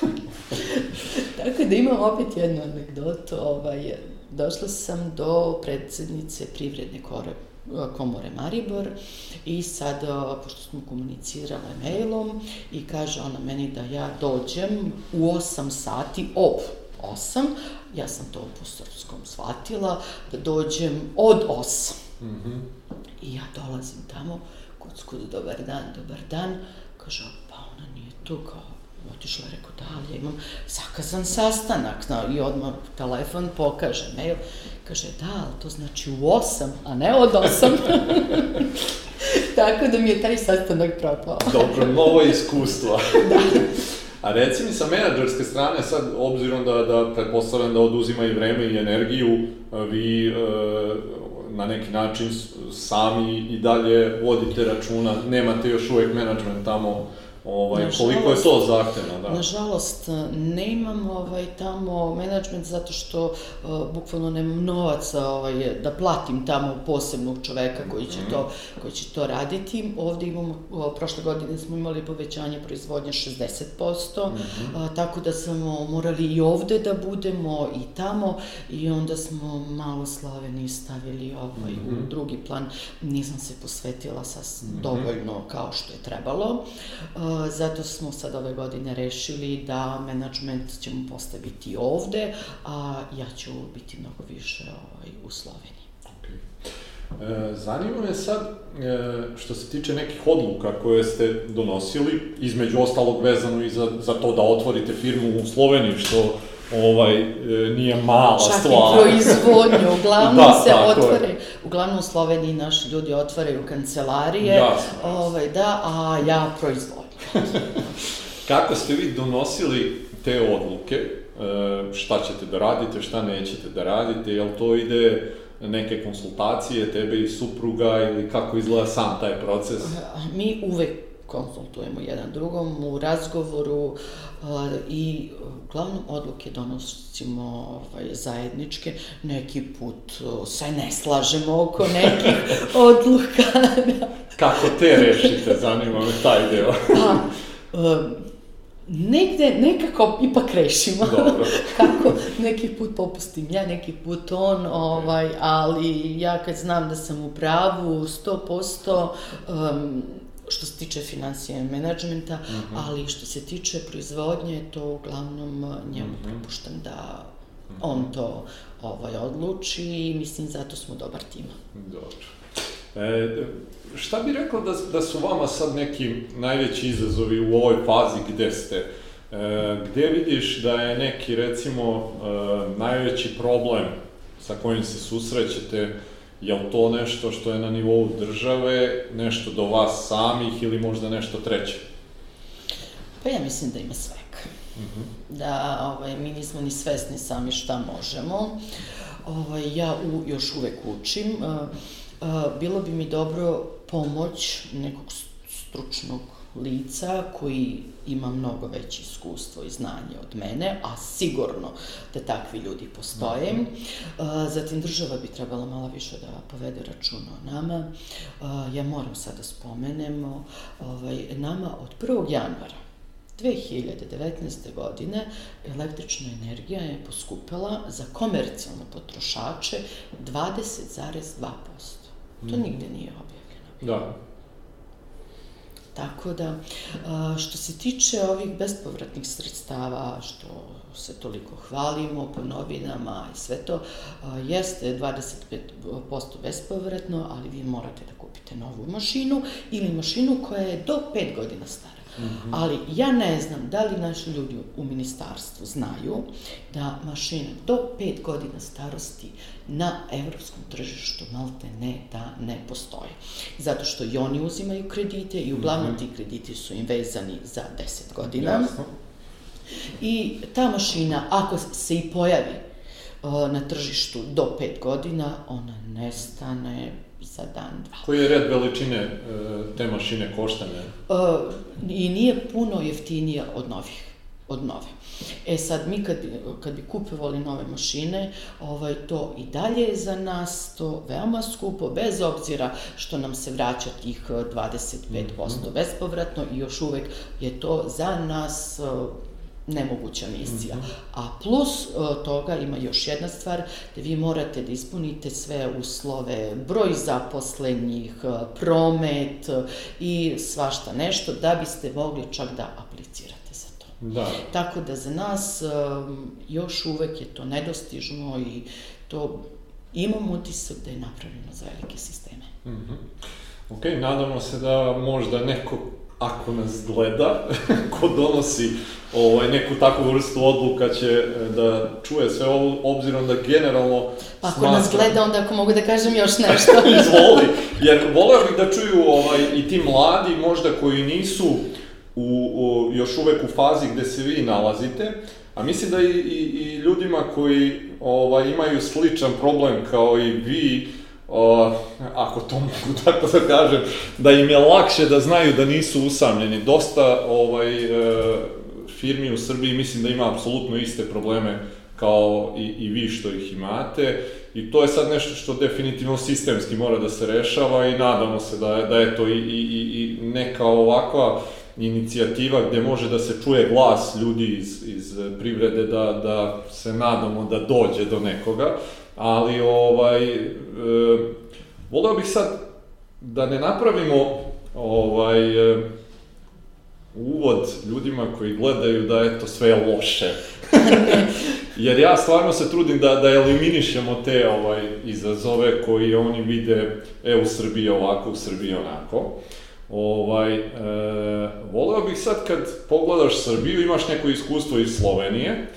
[laughs] Tako da imam opet jednu anegdotu, ovaj, došla sam do predsednice privredne kore, komore Maribor i sad, pošto smo komunicirale mailom i kaže ona meni da ja dođem u 8 sati, ob 8, ja sam to po srpskom shvatila, da dođem od 8. Mm -hmm. I ja dolazim tamo, kucku, dobar dan, dobar dan, kaže, tu kao otišla, rekao, da, ja imam zakazan sastanak, na, i odmah telefon pokaže, mail, kaže, da, ali to znači u osam, a ne od osam. [laughs] Tako da mi je taj sastanak propao. [laughs] Dobro, novo iskustvo. [laughs] da. A reci mi sa menadžerske strane, sad, obzirom da, da pretpostavljam da oduzima i vreme i energiju, vi e, na neki način sami i dalje vodite računa, nemate još uvek menadžment tamo Ovaj, nažalost, koliko je to zahtevno, da? Nažalost, nemam ovaj, tamo menadžment zato što uh, bukvalno nemam novaca ovaj, da platim tamo posebnog čoveka koji će, mm to, koji će to raditi. Ovde imamo, o, prošle godine smo imali povećanje proizvodnje 60%, mm -hmm. a, tako da smo morali i ovde da budemo i tamo i onda smo malo Sloveniju stavili ovaj, mm -hmm. u mhm. drugi plan. Nisam se posvetila sa mm -hmm. dovoljno kao što je trebalo. Uh, zato smo sad ove godine rešili da menadžment ćemo postaviti ovde, a ja ću biti mnogo više ovaj, u Sloveniji. Okay. E, zanima me sad, e, što se tiče nekih odluka koje ste donosili, između ostalog vezano i za, za to da otvorite firmu u Sloveniji, što ovaj, e, nije mala Čak stvar. Čak i proizvodnju, [laughs] uglavnom da, se otvore, je. uglavnom u Sloveniji naši ljudi otvaraju kancelarije, Jasno. ovaj, da, a ja proizvodnju. [laughs] Kako ste vi donosili te odluke, e, šta ćete da radite, šta nećete da radite, jel to ide neke konsultacije tebe i supruga ili kako izgleda sam taj proces? Mi uvek konsultujemo jedan drugom u razgovoru a, i uglavnom odluke donosimo ovaj, zajedničke. Neki put o, se ne slažemo oko nekih [laughs] odluka. Kako te rešite, zanima me taj deo. [laughs] Pa, um, negde nekako ipak rešimo. [laughs] Dobro. Kako neki put popustim ja, neki put on, ovaj, ali ja kad znam da sam u pravu 100%, um, što se tiče financija i menadžmenta, mm Mhm. -hmm. ali što se tiče proizvodnje, to uglavnom uh, njemu mm Mhm. -hmm. prepuštam da on to ovaj, odluči i mislim zato smo dobar tim. Dobro. E, šta bi rekla da, da su vama sad neki najveći izazovi u ovoj fazi gde ste? E, gde vidiš da je neki, recimo, e, najveći problem sa kojim se susrećete, je li to nešto što je na nivou države, nešto do vas samih ili možda nešto treće? Pa ja mislim da ima svega. Mm -hmm. Da ovaj, mi nismo ni svesni sami šta možemo. Ovaj, ja u, još uvek učim. Uh, uh, bilo bi mi dobro pomoć nekog stručnog lica koji ima mnogo veće iskustvo i znanje od mene, a sigurno da takvi ljudi postoje. Mm -hmm. Zatim država bi trebala malo više da povede računa o nama. Ja moram sad da spomenem, ovaj, nama od 1. januara 2019. godine električna energija je poskupela za komercijalne potrošače 20,2%. To mm. nigde nije. Da. Tako da, što se tiče ovih bespovratnih sredstava, što se toliko hvalimo po novinama i sve to, jeste 25% bespovratno, ali vi morate da kupite novu mašinu ili mašinu koja je do 5 godina stara. Mm -hmm. Ali ja ne znam da li naši ljudi u ministarstvu znaju da mašine do 5 godina starosti na evropskom tržištu malte ne da ne postoje. Zato što i oni uzimaju kredite i uglavnom mm -hmm. ti krediti su im vezani za 10 godina. Jasno. I ta mašina, ako se i pojavi na tržištu do 5 godina, ona nestane za dan, dva. Koji je red veličine e, te mašine koštane? Uh, I nije puno jeftinija od novih od nove. E sad, mi kad kad bi kupovali nove mašine, ovaj, to i dalje je za nas to veoma skupo, bez obzira što nam se vraća tih 25% mm -hmm. bespovratno i još uvek je to za nas nemoguća misija. Mm -hmm. A plus uh, toga ima još jedna stvar, da vi morate da ispunite sve uslove, broj zaposlenih, uh, promet uh, i svašta nešto, da biste mogli čak da aplicirate za to. Da. Tako da za nas um, još uvek je to nedostižno i to imam utisak da je napravljeno za velike sisteme. Mm -hmm. Ok, nadamo se da možda neko ako nas gleda, [laughs] ko donosi ovaj, neku takvu vrstu odluka će da čuje sve ovo, obzirom da generalno Pa ako smatram... nas gleda, onda ako mogu da kažem još [laughs] nešto. [laughs] Izvoli, jer voleo bih da čuju ovaj, i ti mladi možda koji nisu u, u, još uvek u fazi gde se vi nalazite, a mislim da i, i, i ljudima koji ovaj, imaju sličan problem kao i vi, o, ako to mogu [laughs] tako da kažem, da im je lakše da znaju da nisu usamljeni. Dosta ovaj, e, firmi u Srbiji mislim da ima apsolutno iste probleme kao i, i vi što ih imate i to je sad nešto što definitivno sistemski mora da se rešava i nadamo se da, da je to i, i, i neka ovakva inicijativa gde može da se čuje glas ljudi iz, iz privrede da, da se nadamo da dođe do nekoga ali ovaj, e, voleo bih sad da ne napravimo ovaj, e, uvod ljudima koji gledaju da eto sve je loše. [laughs] Jer ja stvarno se trudim da, da eliminišemo te ovaj, izazove koji oni vide, e, u Srbiji ovako, u Srbiji onako. Ovaj, e, voleo bih sad kad pogledaš Srbiju, imaš neko iskustvo iz Slovenije,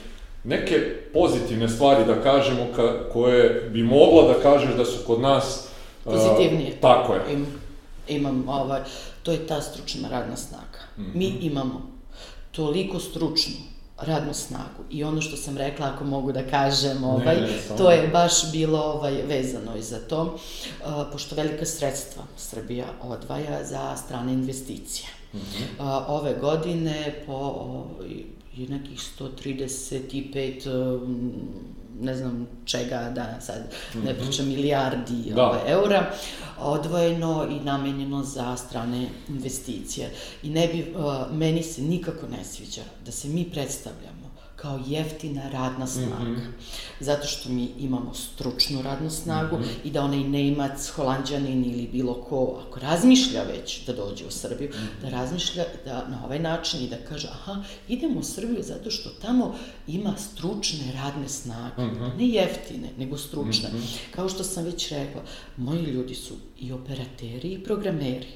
neke pozitivne stvari da kažemo ka, koje bi mogla da kažeš da su kod nas pozitivnije. Uh, tako je. Im, imam ovaj to je ta stručna radna snaga. Mm -hmm. Mi imamo toliko stručnu radnu snagu. I ono što sam rekla, ako mogu da kažem, ovaj, Ne, ne, to je baš bilo ovaj, vezano i za to, uh, pošto velika sredstva Srbija odvaja za strane investicije. Uh, ove godine po ovaj, nekih 135 um, ne znam čega, da sad ne pričam, milijardi Da. ovaj, eura, odvojeno i namenjeno za strane investicije. I ne bi, uh, meni se nikako ne sviđa da se mi predstavljamo kao jeftina radna snaga. Zato što mi imamo stručnu radnu snagu i da onaj Nemac, Holandjanin ili bilo ko, ako razmišlja već da dođe u Srbiju, da razmišlja da na ovaj način i da kaže aha, idemo u Srbiju zato što tamo ima stručne radne snage. Ne jeftine, nego stručne. Kao što sam već rekla, moji ljudi su i operateri i programeri.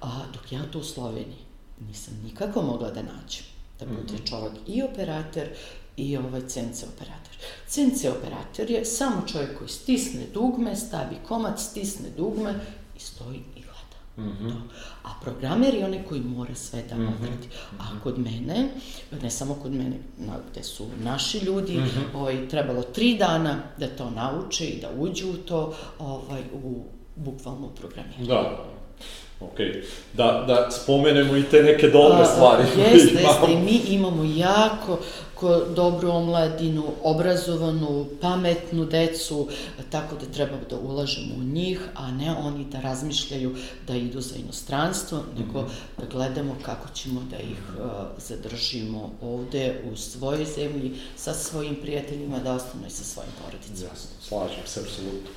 A dok ja to u Sloveniji nisam nikako mogla da nađem. Da bude čovjek i operator i ovaj CNC operator. CNC operator je samo čovjek koji stisne dugme, stavi komad, stisne dugme i stoji i gleda. To. A programer je onaj koji mora sve da odradi. A kod mene, ne samo kod mene, na, gde su naši ljudi, ovaj, trebalo tri dana da to nauče i da uđu u to, ovaj, u bukvalno u programiranje. Da, ok. Da, da spomenemo i te neke dobre A, stvari. koje Jeste, jeste, i mi imamo jako ko, dobru omladinu, obrazovanu, pametnu decu, tako da treba da ulažemo u njih, a ne oni da razmišljaju da idu za inostranstvo, nego da gledamo kako ćemo da ih uh, zadržimo ovde u svojoj zemlji, sa svojim prijateljima, da ostanu i sa svojim porodicama. Jasno, slažem se, apsolutno.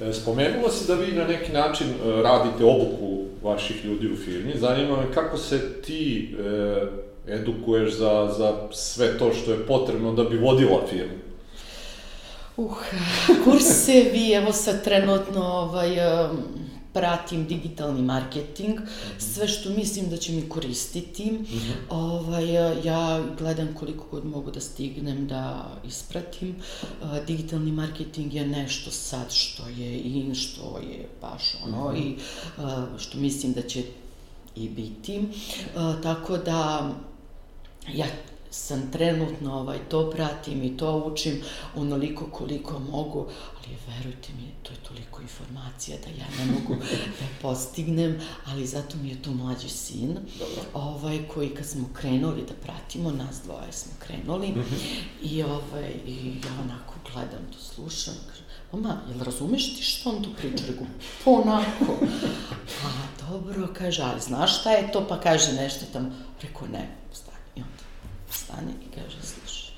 E, Spomenula si da vi na neki način e, radite obuku vaših ljudi u firmi. Zanima me kako se ti e, edukuješ za, za sve to što je potrebno da bi vodila firmu. Uh, kursevi, evo sad trenutno ovaj, pratim digitalni marketing, sve što mislim da će mi koristiti. Ovaj, ja gledam koliko god mogu da stignem da ispratim. Uh, digitalni marketing je nešto sad što je in, što je baš ono i uh, što mislim da će i biti. Uh, tako da ja sam trenutno ovaj, to pratim i to učim onoliko koliko mogu, ali verujte mi, to je toliko informacija da ja ne mogu [laughs] da postignem, ali zato mi je tu mlađi sin, ovaj, koji kad smo krenuli da pratimo, nas dvoje smo krenuli, i, ovaj, i ja onako gledam to, slušam, kažem, Mama, jel razumeš ti što on tu priča? Rekao, pa onako. [laughs] A, dobro, kaže, ali znaš šta je to? Pa kaže nešto tamo. Rekao, ne, stane i kaže, slušaj,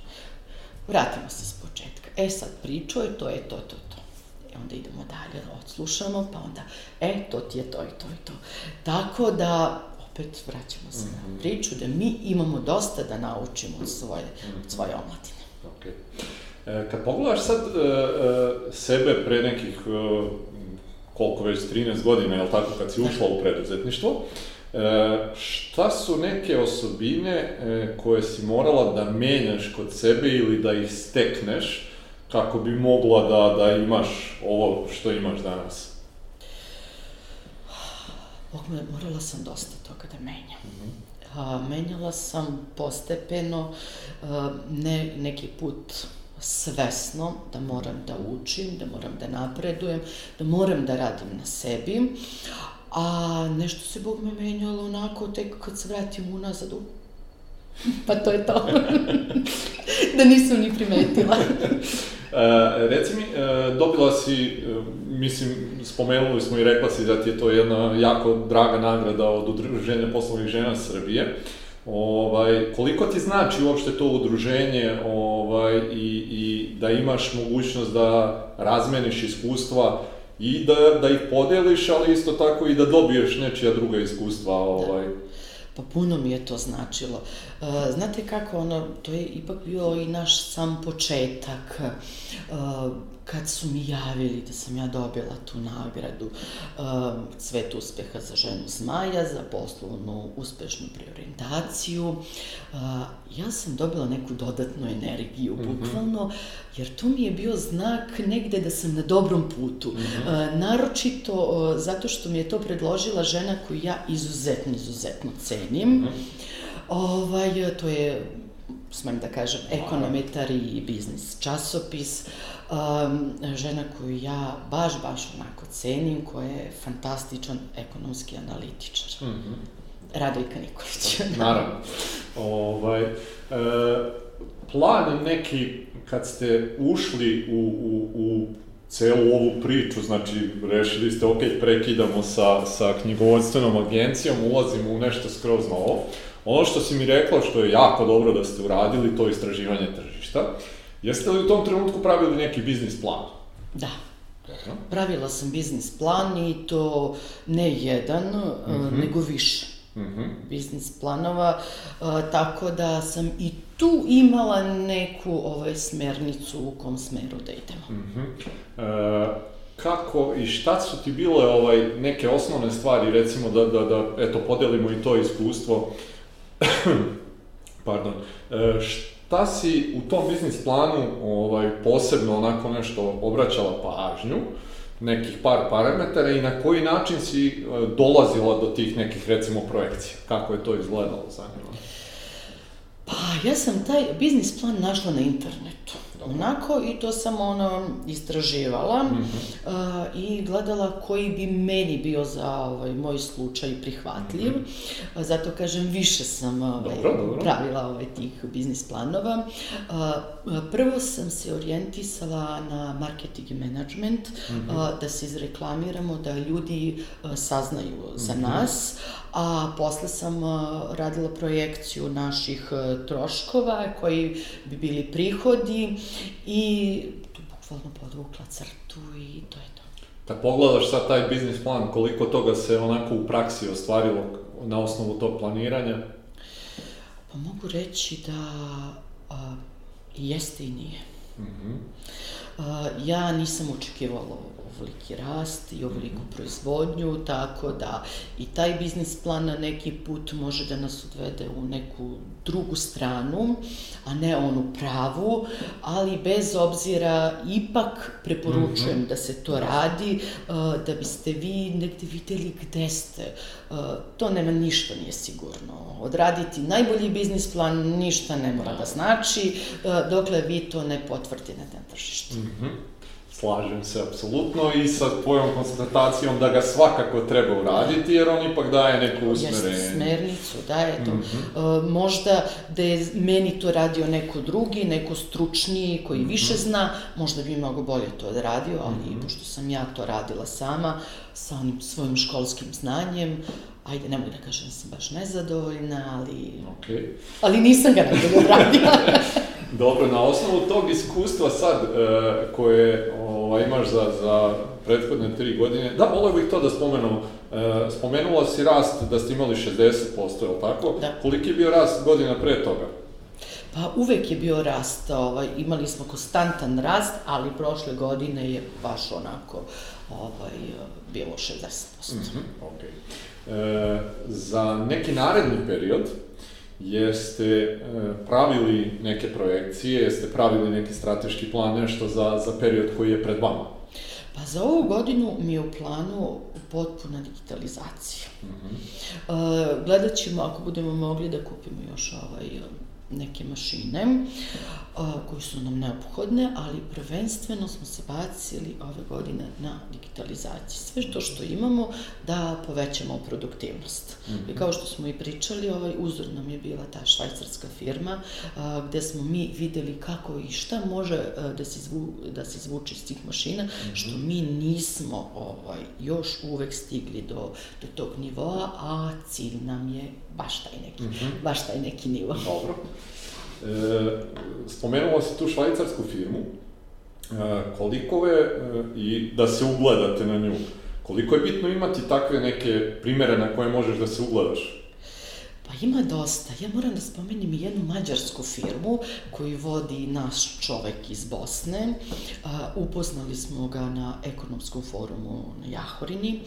vratimo se s početka. E sad, pričao je, to je to, to, to. I onda idemo dalje, odslušamo, pa onda, e, to ti je to i to i to. Tako da, opet vraćamo se na priču, da mi imamo dosta da naučimo od svoje, od svoje omladine. Ok. E, kad pogledaš sad e, e, sebe pre nekih, e, koliko već, 13 godina, je li tako, kad si ušla u preduzetništvo, e, šta su neke osobine e, koje si morala da menjaš kod sebe ili da ih stekneš kako bi mogla da, da imaš ovo što imaš danas? Bog me, morala sam dosta toga da menjam. A, menjala sam postepeno, a, ne, neki put svesno, da moram da učim, da moram da napredujem, da moram da radim na sebi, a nešto se Bog me menjalo onako tek kad se vratim unazad u... [laughs] pa to je to. [laughs] da nisam ni primetila. [laughs] E, reci mi, e, dobila si, e, mislim, spomenuli smo i rekla si da ti je to jedna jako draga nagrada od Udruženja poslovnih žena Srbije. Ovaj, koliko ti znači uopšte to udruženje ovaj, i, i da imaš mogućnost da razmeniš iskustva i da, da ih podeliš, ali isto tako i da dobiješ nečija druga iskustva. Ovaj. Pa puno mi je to značilo. E, znate kako, ono, to je ipak bio i naš sam početak, e, kad su mi javili da sam ja dobila tu nagradu e, Cvet uspeha za ženu zmaja, za poslovnu uspešnu preorientaciju, e, ja sam dobila neku dodatnu energiju, bukvalno, jer to mi je bio znak negde da sam na dobrom putu. E, naročito e, zato što mi je to predložila žena koju ja izuzetno, izuzetno cenim. Ovaj, to je, smem da kažem, ekonometar i biznis časopis. Um, žena koju ja baš, baš onako cenim, koja je fantastičan ekonomski analitičar. Mm -hmm. Radojka Nikolić. [laughs] Naravno. Ovaj, e, plan neki, kad ste ušli u, u, u celu ovu priču, znači rešili ste, ok, prekidamo sa, sa knjigovodstvenom agencijom, ulazimo u nešto skroz novo. Ono što si mi rekla, što je jako dobro da ste uradili, to je istraživanje tržišta. Jeste li u tom trenutku pravili neki biznis plan? Da. Dobro. Pravila sam biznis plan i to ne jedan, mm -hmm. nego više mm -hmm. biznis planova, a, tako da sam i tu imala neku ovaj, smernicu u kom smeru da idemo. Mm -hmm. e, kako i šta su ti bile ovaj, neke osnovne stvari, recimo da, da, da eto, podelimo i to iskustvo, [clears throat] pardon, e, šta si u tom biznis planu ovaj, posebno onako nešto obraćala pažnju, nekih par parametara i na koji način si e, dolazila do tih nekih, recimo, projekcija? Kako je to izgledalo za njima? Pa, ja sam taj biznis plan našla na internetu. Onako, i to sam ono istraživala mm -hmm. uh, i gledala koji bi meni bio za ovaj, moj slučaj prihvatljiv. Mm -hmm. Zato kažem, više sam ovaj, dobro, dobro. pravila ovaj, tih biznis planova. Uh, prvo sam se orijentisala na marketing i management, mm -hmm. uh, da se izreklamiramo, da ljudi uh, saznaju za mm -hmm. nas, a posle sam radila projekciju naših troškova koji bi bili prihodi i tu bukvalno podvukla crtu i to je to. Kad pogledaš sad taj biznis plan, koliko toga se onako u praksi ostvarilo na osnovu tog planiranja? Pa mogu reći da a, jeste i nije. Mm -hmm. a, ja nisam očekivala ovoliki rast i ovoliku proizvodnju, tako da i taj biznis plan na neki put može da nas odvede u neku drugu stranu, a ne onu pravu, ali bez obzira ipak preporučujem mm -hmm. da se to radi, uh, da biste vi negde videli gde ste. Uh, to nema ništa nije sigurno. Odraditi najbolji biznis plan ništa ne mora da znači, uh, dokle vi to ne potvrdite na tržištu. Mm -hmm. Slažem se apsolutno i sa tvojom konstatacijom da ga svakako treba uraditi jer on ipak daje neku usmerenje. Jeste, smernicu, daje to. Mm -hmm. uh, možda da je meni to radio neko drugi, neko stručniji koji mm -hmm. više zna, možda bi mnogo bolje to odradio, ali mm -hmm. pošto sam ja to radila sama, sa onim svojim školskim znanjem, ajde, ne mogu da kažem da sam baš nezadovoljna, ali... Okay. Ali nisam ga najbolje odradila. [laughs] [laughs] Dobro, na osnovu tog iskustva sad e, koje ovaj, imaš za, za prethodne tri godine, da, volio bih to da spomenem. E, spomenula si rast da ste imali 60%, je li tako? Da. Koliki je bio rast godina pre toga? Pa uvek je bio rast, ovaj, imali smo konstantan rast, ali prošle godine je baš onako ovaj, bilo 60%. Mm -hmm, okay. e, za neki naredni period, jeste e, pravili neke projekcije, jeste pravili neki strateški plan, nešto za, za period koji je pred vama? Pa za ovu godinu mi je u planu potpuna digitalizacija. Mm -hmm. gledat ćemo, ako budemo mogli da kupimo još ovaj neke mašine a, koje su nam neophodne, ali prvenstveno smo se bacili ove godine na digitalizaciju. Sve to što imamo da povećamo produktivnost. Mm -hmm. I kao što smo i pričali, ovaj uzor nam je bila ta švajcarska firma a, gde smo mi videli kako i šta može a, da se, izvu, da se izvuče iz tih mašina, mm -hmm. što mi nismo ovaj, još uvek stigli do, do tog nivoa, a cilj nam je baš taj neki, mm -hmm. baš taj neki nivo. [laughs] Dobro. E, spomenula si tu švajcarsku firmu, e, koliko je, e, i da se ugledate na nju, koliko je bitno imati takve neke primere na koje možeš da se ugledaš? Pa ima dosta. Ja moram da spomenem i jednu mađarsku firmu koju vodi naš čovek iz Bosne. Uh, upoznali smo ga na ekonomskom forumu na Jahorini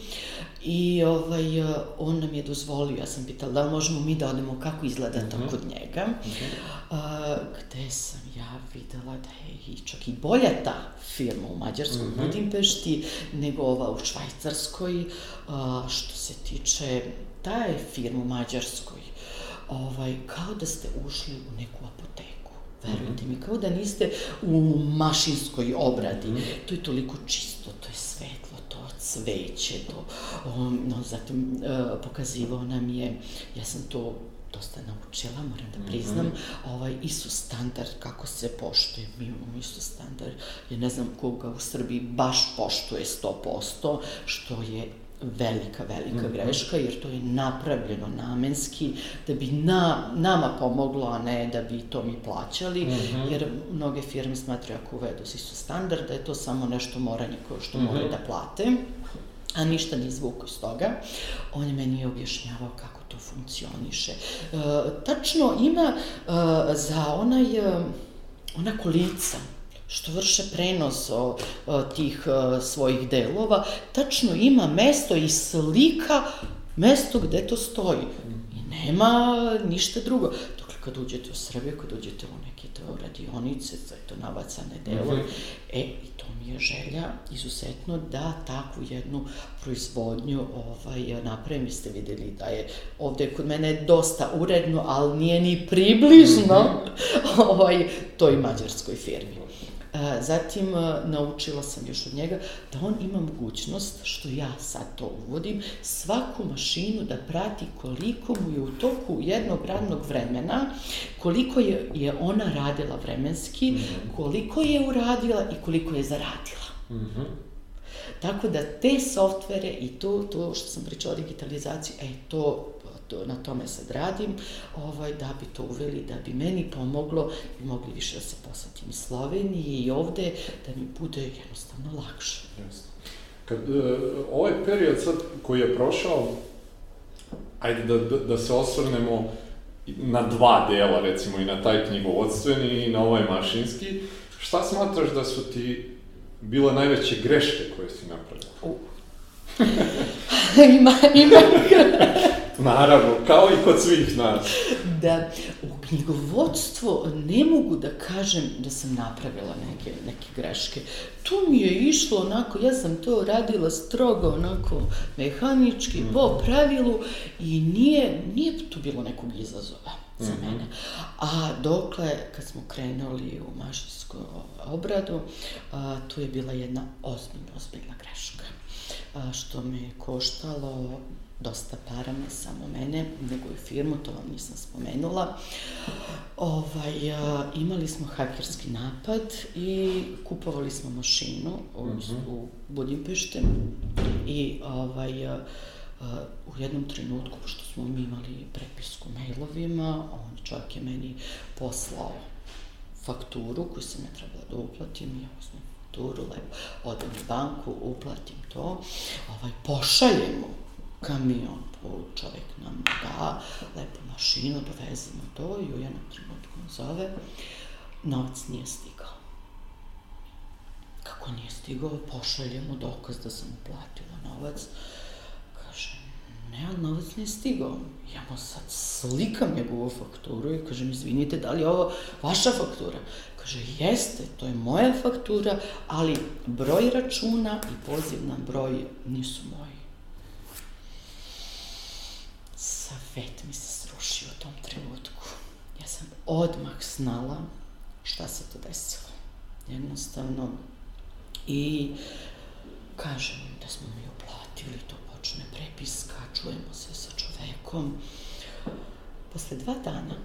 i ovaj, on nam je dozvolio, ja sam pitala da možemo mi da odemo kako izgleda uh -huh. to mhm. kod njega. Uh -huh. uh, gde sam ja videla da je i čak i bolja ta firma u Mađarskoj, uh -huh. Budimpešti, nego ova u Švajcarskoj. Uh, što se tiče taj firma u Mađarskoj, ovaj, kao da ste ušli u neku apoteku. Verujte mi, kao da niste u mašinskoj obradi. To je toliko čisto, to je svetlo, to cveće, to, um, no, zatim uh, pokazivao nam je, ja sam to dosta naučila, moram da priznam, mm -hmm. ovaj ISO standard, kako se poštuje, mi imamo ISO standard, ja ne znam koga u Srbiji baš poštuje 100%, što je velika, velika mm -hmm. greška, jer to je napravljeno namenski da bi na, nama pomoglo, a ne da bi to mi plaćali, mm -hmm. jer mnoge firme smatraju ako uvedu ISO standard, da je to samo nešto moranje koje što mm -hmm. moraju da plate a ništa ni zvuku iz toga. On je meni objašnjavao kako to funkcioniše. E, tačno ima e, za onaj, e, ona kolica, što vrše prenos o, o, tih o, svojih delova, tačno ima mesto i slika mesto gde to stoji. I nema ništa drugo. Dok kad uđete u Srbiju, kad uđete u neke to radionice, to je to nabacane delove, mm -hmm. e, i to mi je želja izuzetno da takvu jednu proizvodnju ovaj, napravim. Vi ste videli da je ovde kod mene dosta uredno, ali nije ni približno mm -hmm. [laughs] ovaj, toj mađarskoj firmi. Zatim, naučila sam još od njega da on ima mogućnost, što ja sad to uvodim, svaku mašinu da prati koliko mu je u toku jednog radnog vremena, koliko je, je ona radila vremenski, -hmm. koliko je uradila i koliko je zaradila. Mm -hmm. Tako da te softvere i to, to što sam pričala o digitalizaciji, e, to, na tome sad radim, ovaj, da bi to uveli, da bi meni pomoglo i mogli više da se posvetim Sloveniji i ovde, da mi bude jednostavno lakše. Jasno. Kad, uh, ovaj period sad koji je prošao, ajde da, da, da se osvrnemo na dva dela, recimo, i na taj knjigovodstveni i na ovaj mašinski, šta smatraš da su ti bile najveće greške koje si napravila? Uh. [laughs] ima, ima. [laughs] Naravno, kao i kod svih nas. Da, u knjigovodstvo ne mogu da kažem da sam napravila neke, neke greške. Tu mi je išlo onako, ja sam to radila strogo onako mehanički, mm. po pravilu i nije, nije tu bilo nekog izazova za mm -hmm. mene. A dokle, kad smo krenuli u mašinsku obradu, a, tu je bila jedna ozbiljna, ozbiljna greška. A, što me je koštalo dosta para, ne samo mene, nego i firmu, to vam nisam spomenula. Ovaj, a, imali smo hakerski napad i kupovali smo mašinu u, mm -hmm. u Budimpešte i ovaj, a, a, u jednom trenutku, pošto smo mi imali prepisku mailovima, on čovjek je meni poslao fakturu koju sam ja trebala da uplatim, ja uzmem fakturu, lepo odem u banku, uplatim to, ovaj, pošaljem kamion, čovek nam da lepu mašinu, dovezemo to i u jednom trenutku on zove, novac nije stigao. Kako nije stigao, pošaljemo dokaz da sam uplatila novac. Kaže, ne, novac nije stigao. Ja mu sad slikam njegovu fakturu i kažem, izvinite, da li je ovo vaša faktura? Kaže, jeste, to je moja faktura, ali broj računa i poziv na broj nisu moji. Svet mi se srušio u tom trenutku. Ja sam odmah znala šta se to desilo. Jednostavno. I kažem da smo mi uplatili, to počne prepiska, čujemo se sa čovekom. Posle dva dana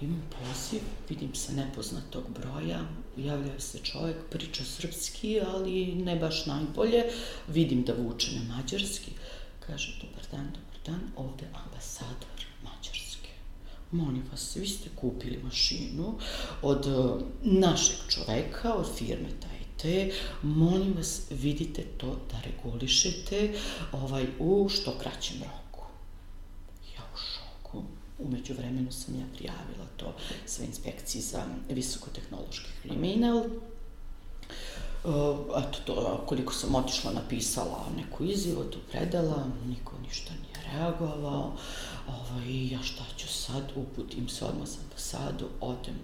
imam poziv, vidim se nepoznatog broja, javlja se čovjek, priča srpski, ali ne baš najbolje, vidim da vuče na mađarski, kaže, dobar dan, dobar dan ovde ambasador Mađarske. Molim vas, vi ste kupili mašinu od uh, našeg čoveka, od firme taj te, molim vas, vidite to da regulišete ovaj, u što kraćem roku. Ja u šoku. Umeđu vremenu sam ja prijavila to sve inspekciji za visokotehnološki kriminal Uh, eto to, koliko sam otišla, napisala neku izjavu, tu predala, niko ništa nije reagovao, ovaj, ja šta ću sad, uputim se odmah sa ambasadu, odem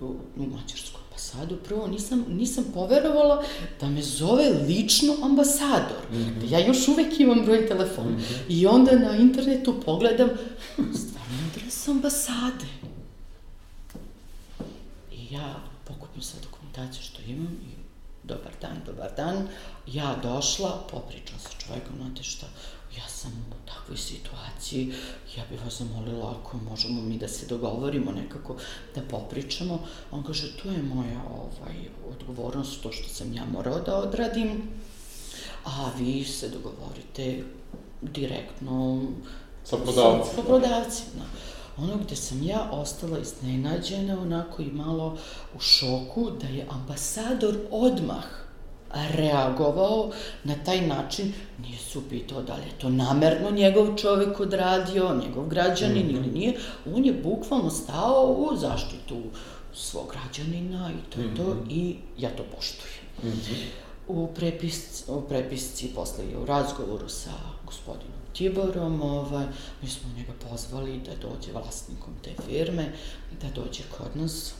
u, u mađarsku ambasadu. Prvo, nisam, nisam poverovala da me zove lično ambasador, mm -hmm. da ja još uvek imam broj telefona. Mm -hmm. I onda na internetu pogledam, stvarno adresa sa ambasade. I ja pokupim sve dokumentacije što imam i dobar dan, dobar dan. Ja došla, popričam sa čovekom, znate šta, ja sam u takvoj situaciji, ja bih vas zamolila ako možemo mi da se dogovorimo nekako, da popričamo. On kaže, to je moja ovaj, odgovornost, to što sam ja morao da odradim, a vi se dogovorite direktno Sa prodavcima. Sa, prodavcima. Ono gde sam ja ostala iznenađena, onako i malo u šoku, da je ambasador odmah reagovao na taj način, nije se upitao da li je to namerno njegov čovek odradio, njegov građanin mm -hmm. ili nije, on je bukvalno stao u zaštitu svog građanina i to je mm -hmm. to mhm. i ja to poštujem. Mm -hmm. U, prepis, u prepisci posle je u razgovoru sa gospodinom Tiborom, ovaj, mi smo njega pozvali da dođe vlasnikom te firme, da dođe kod nas,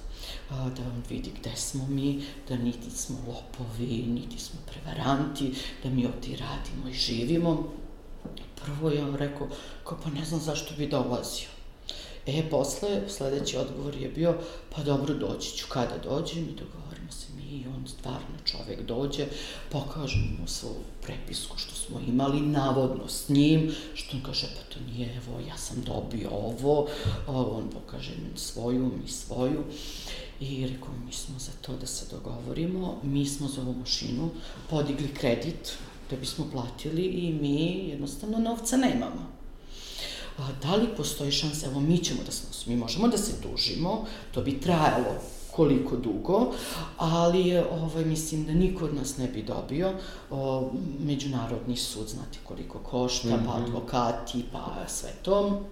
da on vidi gde smo mi, da niti smo lopovi, niti smo prevaranti, da mi ovdje radimo i živimo. Prvo je on rekao, kao pa ne znam zašto bi dolazio. E, posle, sledeći odgovor je bio, pa dobro, doći ću, kada dođem i dogovorimo se mi i on stvarno čovek dođe, pokaže mu svu prepisku što smo imali, navodno s njim, što on kaže, pa to nije, evo, ja sam dobio ovo, on pokaže mi svoju, mi svoju. I rekao, mi smo za to da se dogovorimo, mi smo za ovu mašinu podigli kredit da bismo platili i mi jednostavno novca nemamo. A, da li postoji šansa, evo mi ćemo da se, mi možemo da se tužimo, to bi trajalo koliko dugo, ali ovaj, mislim da niko od nas ne bi dobio. O, međunarodni sud, znate koliko košta, mm -hmm. pa mhm. advokati, pa sve to.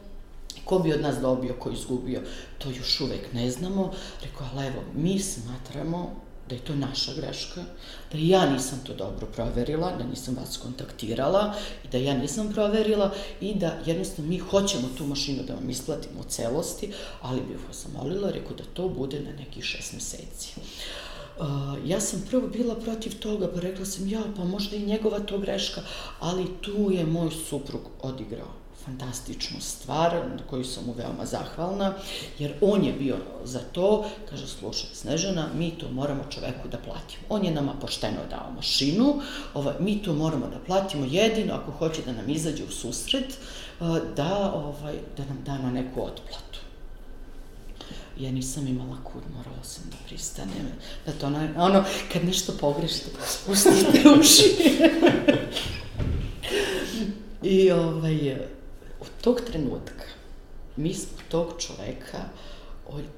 Ko bi od nas dobio, ko izgubio, to još uvek ne znamo. Rekao, ali evo, mi smatramo da je to naša greška, da ja nisam to dobro proverila, da nisam vas kontaktirala i da ja nisam proverila i da jednostavno mi hoćemo tu mašinu da vam isplatimo u celosti, ali bih vas zamolila, rekao da to bude na nekih šest meseci. Uh, ja sam prvo bila protiv toga, pa rekla sam, ja, pa možda i njegova to greška, ali tu je moj suprug odigrao fantastičnu stvar na koju sam mu veoma zahvalna, jer on je bio za to, kaže, slušaj, Snežana, mi to moramo čoveku da platimo. On je nama pošteno dao mašinu, ovaj, mi to moramo da platimo jedino ako hoće da nam izađe u susret, eh, da, ovaj, da nam da na neku otplatu ja nisam imala kud, morala sam da pristanem, da to ono, ono kad nešto pogrešite, spustite [laughs] uši. I ovaj, tog trenutka mi smo tog čoveka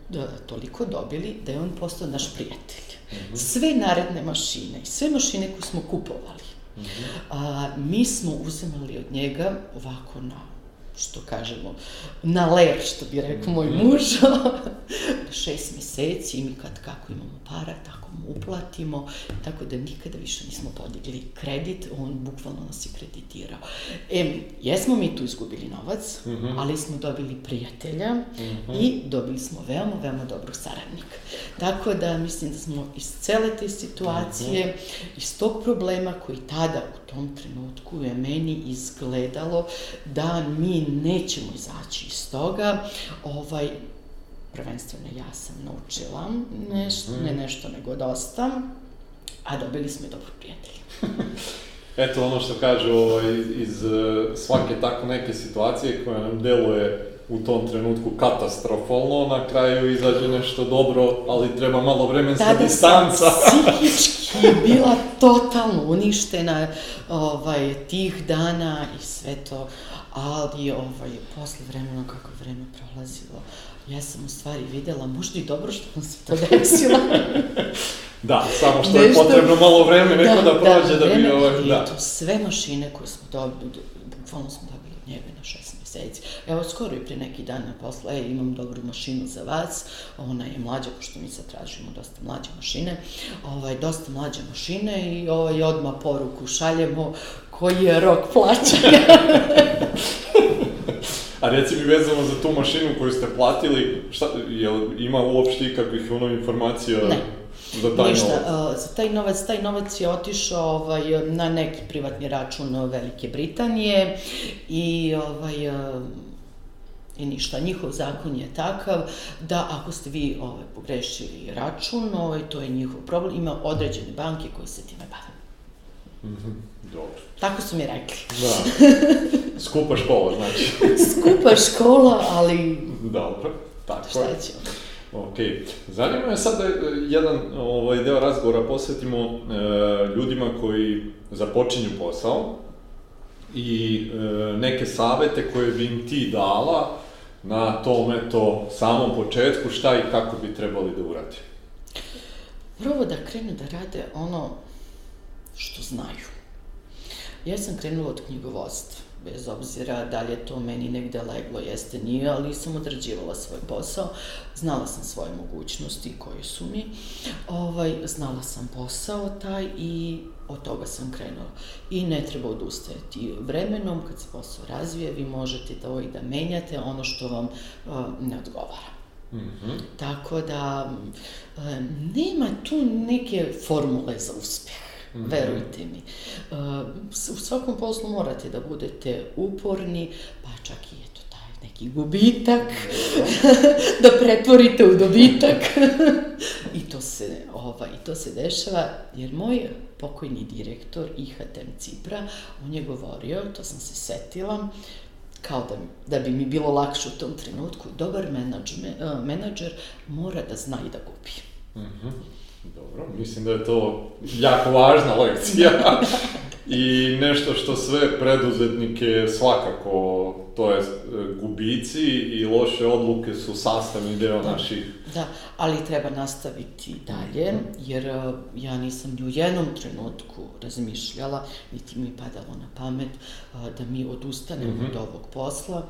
da, toliko dobili da je on postao naš prijatelj. Mm -hmm. Sve naredne mašine i sve mašine koje smo kupovali, -hmm. a, mi smo uzemali od njega ovako na što kažemo, na ler, što bi rekao moj mhm. muž, [laughs] šest meseci i mi kad kako imamo para, tako uplatimo, tako da nikada više nismo podigli kredit, on bukvalno nas je kreditirao. E, jesmo mi tu izgubili novac, mm -hmm. ali smo dobili prijatelja mm -hmm. i dobili smo veoma, veoma dobrog saradnika. Tako da mislim da smo iz cele te situacije, mm -hmm. iz tog problema koji tada u tom trenutku je meni izgledalo da mi nećemo izaći iz toga, ovaj, prvenstveno ja sam naučila nešto, mm. ne nešto nego dosta, a dobili smo i dobro prijatelja. [laughs] Eto ono što kažu ovaj, iz e, svake tako neke situacije koja nam deluje u tom trenutku katastrofalno, na kraju izađe nešto dobro, ali treba malo vremenska Tada distanca. Tada [laughs] sam psihički bila totalno uništena ovaj, tih dana i sve to, ali ovaj, posle vremena, kako vreme prolazilo, ja sam u stvari videla, možda i dobro što nam se to [laughs] desilo. da, samo što Nešto, je potrebno malo vreme neko da, da prođe da, da bi ovaj... Da, to sve mašine koje smo dobili, bukvalno smo dobili od njega na šest meseci. Evo, skoro i pre neki dan na posla, e, imam dobru mašinu za vas, ona je mlađa, pošto mi sad tražimo dosta mlađe mašine, ovaj, dosta mlađe mašine i ovaj, odmah poruku šaljemo koji je rok plaćanja. [laughs] A reci mi vezano za tu mašinu koju ste platili, šta, jel ima uopšte ikakvih ono informacija? Ne. Za taj Ništa, novac? Uh, za taj novac, taj novac je otišao ovaj, na neki privatni račun Velike Britanije i ovaj, uh, I ništa, njihov zakon je takav da ako ste vi ovaj, pogrešili račun, ovaj, to je njihov problem, ima određene banke koje se time bave. Mhm, dobro. Tako su mi rekli. Da. [laughs] Skupa škola, znači. [laughs] Skupa škola, ali Dobro, tako šta je. ćemo. Ok, zanima me sad da jedan ovaj, deo razgovora posvetimo e, ljudima koji započinju posao i e, neke savete koje bi im ti dala na tom, eto, samom početku, šta i kako bi trebali da uradi. Prvo da krenu da rade ono što znaju. Ja sam krenula od knjigovodstva, bez obzira da li je to meni negde leglo, jeste nije, ali sam odrađivala svoj posao, znala sam svoje mogućnosti koje su mi, ovaj, znala sam posao taj i od toga sam krenula. I ne treba odustajati. Vremenom, kad se posao razvije, vi možete to i da menjate ono što vam a, ne odgovara. Mhm. Tako da, e, nema tu neke formule za uspeh. Verujte mi. S- U svakom poslu morate da budete uporni, pa čak i eto taj neki gubitak, [laughs] da pretvorite u dobitak. [laughs] I to se, ovaj, i to se dešava, jer moj pokojni direktor IHTM Cipra, on je govorio, to sam se setila, kao da, da bi mi bilo lakše u tom trenutku, dobar menadžme, eh, menadžer mora da zna i da gubi. Mhm. Dobro, mislim da je to jako važna lekcija. [laughs] I nešto što sve preduzetnike svakako, to je e, gubici i loše odluke su sastavni deo naših Da, ali treba nastaviti dalje, jer eh, ja nisam ni u jednom trenutku razmišljala, niti mi padalo na pamet eh, da mi odustanemo od ovog posla,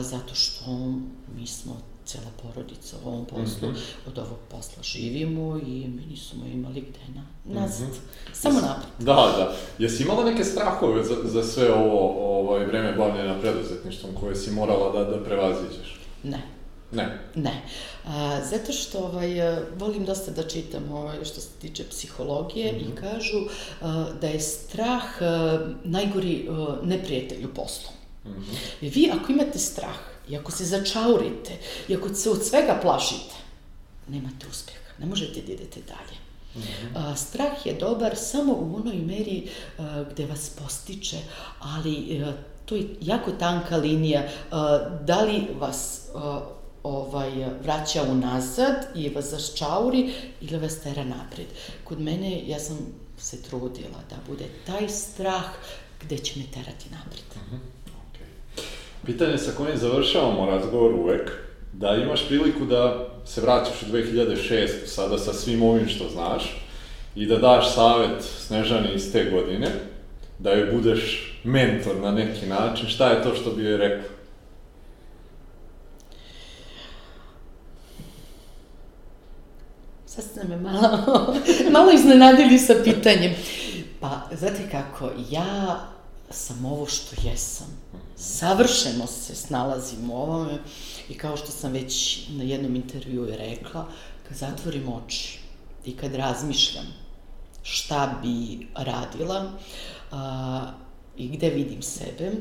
zato što mi smo cela porodica u ovom poslu, od ovog posla živimo i mi nismo imali gde na, nazad. Samo napred. Da, da. Jesi imala neke strahove za, za sve ovo ovaj, vreme bavljena preduzetništvom koje si morala da, da prevaziđeš? Ne. Ne. Ne. A, zato što ovaj, volim dosta da čitam ovaj, što se tiče psihologije i kažu a, da je strah a, najgori a, neprijatelj u poslu. I vi ako imate strah i ako se začaurite i ako se od svega plašite, nemate uspeha, ne možete da idete dalje. A, strah je dobar samo u onoj meri a, gde vas postiče, ali to je jako tanka linija. Da li vas ovaj, vraća unazad i vas zaščauri ili vas tera napred. Kod mene, ja sam se trudila da bude taj strah gde će me terati napred. Okay. Pitanje sa kojim završavamo razgovor uvek, da imaš priliku da se vraćaš u 2006. sada sa svim ovim što znaš i da daš savet Snežani iz te godine, da joj budeš mentor na neki način, šta je to što bi joj rekla? Sad ste me malo, [laughs] malo iznenadili sa pitanjem. Pa, znate kako, ja sam ovo što jesam. Savršeno se snalazim u ovome i kao što sam već na jednom intervjuu i rekla, kad zatvorim oči i kad razmišljam šta bi radila a, i gde vidim sebe,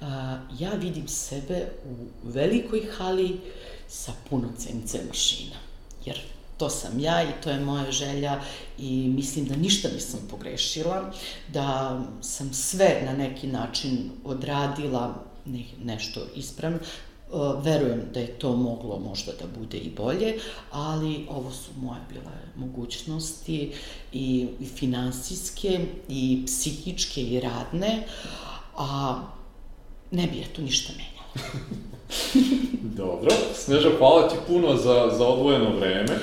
a, ja vidim sebe u velikoj hali sa puno CNC mašina. Jer to sam ja i to je moja želja i mislim da ništa nisam pogrešila, da sam sve na neki način odradila ne, nešto ispravno. E, Verujem da je to moglo možda da bude i bolje, ali ovo su moje bile mogućnosti i, i finansijske i psihičke i radne, a ne bi ja tu ništa menjala. [laughs] Dobro. Sneža, hvala ti puno za, za odvojeno vreme.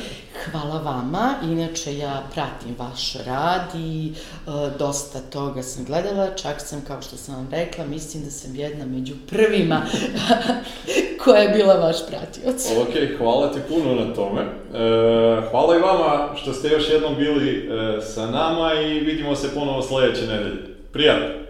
Hvala vama, inače ja pratim vaš rad i e, dosta toga sam gledala, čak sam, kao što sam vam rekla, mislim da sam jedna među prvima [laughs] koja je bila vaš pratioc. Ok, hvala ti puno na tome. E, hvala i vama što ste još jednom bili e, sa nama i vidimo se ponovo sledeće nedelje. Prijatno!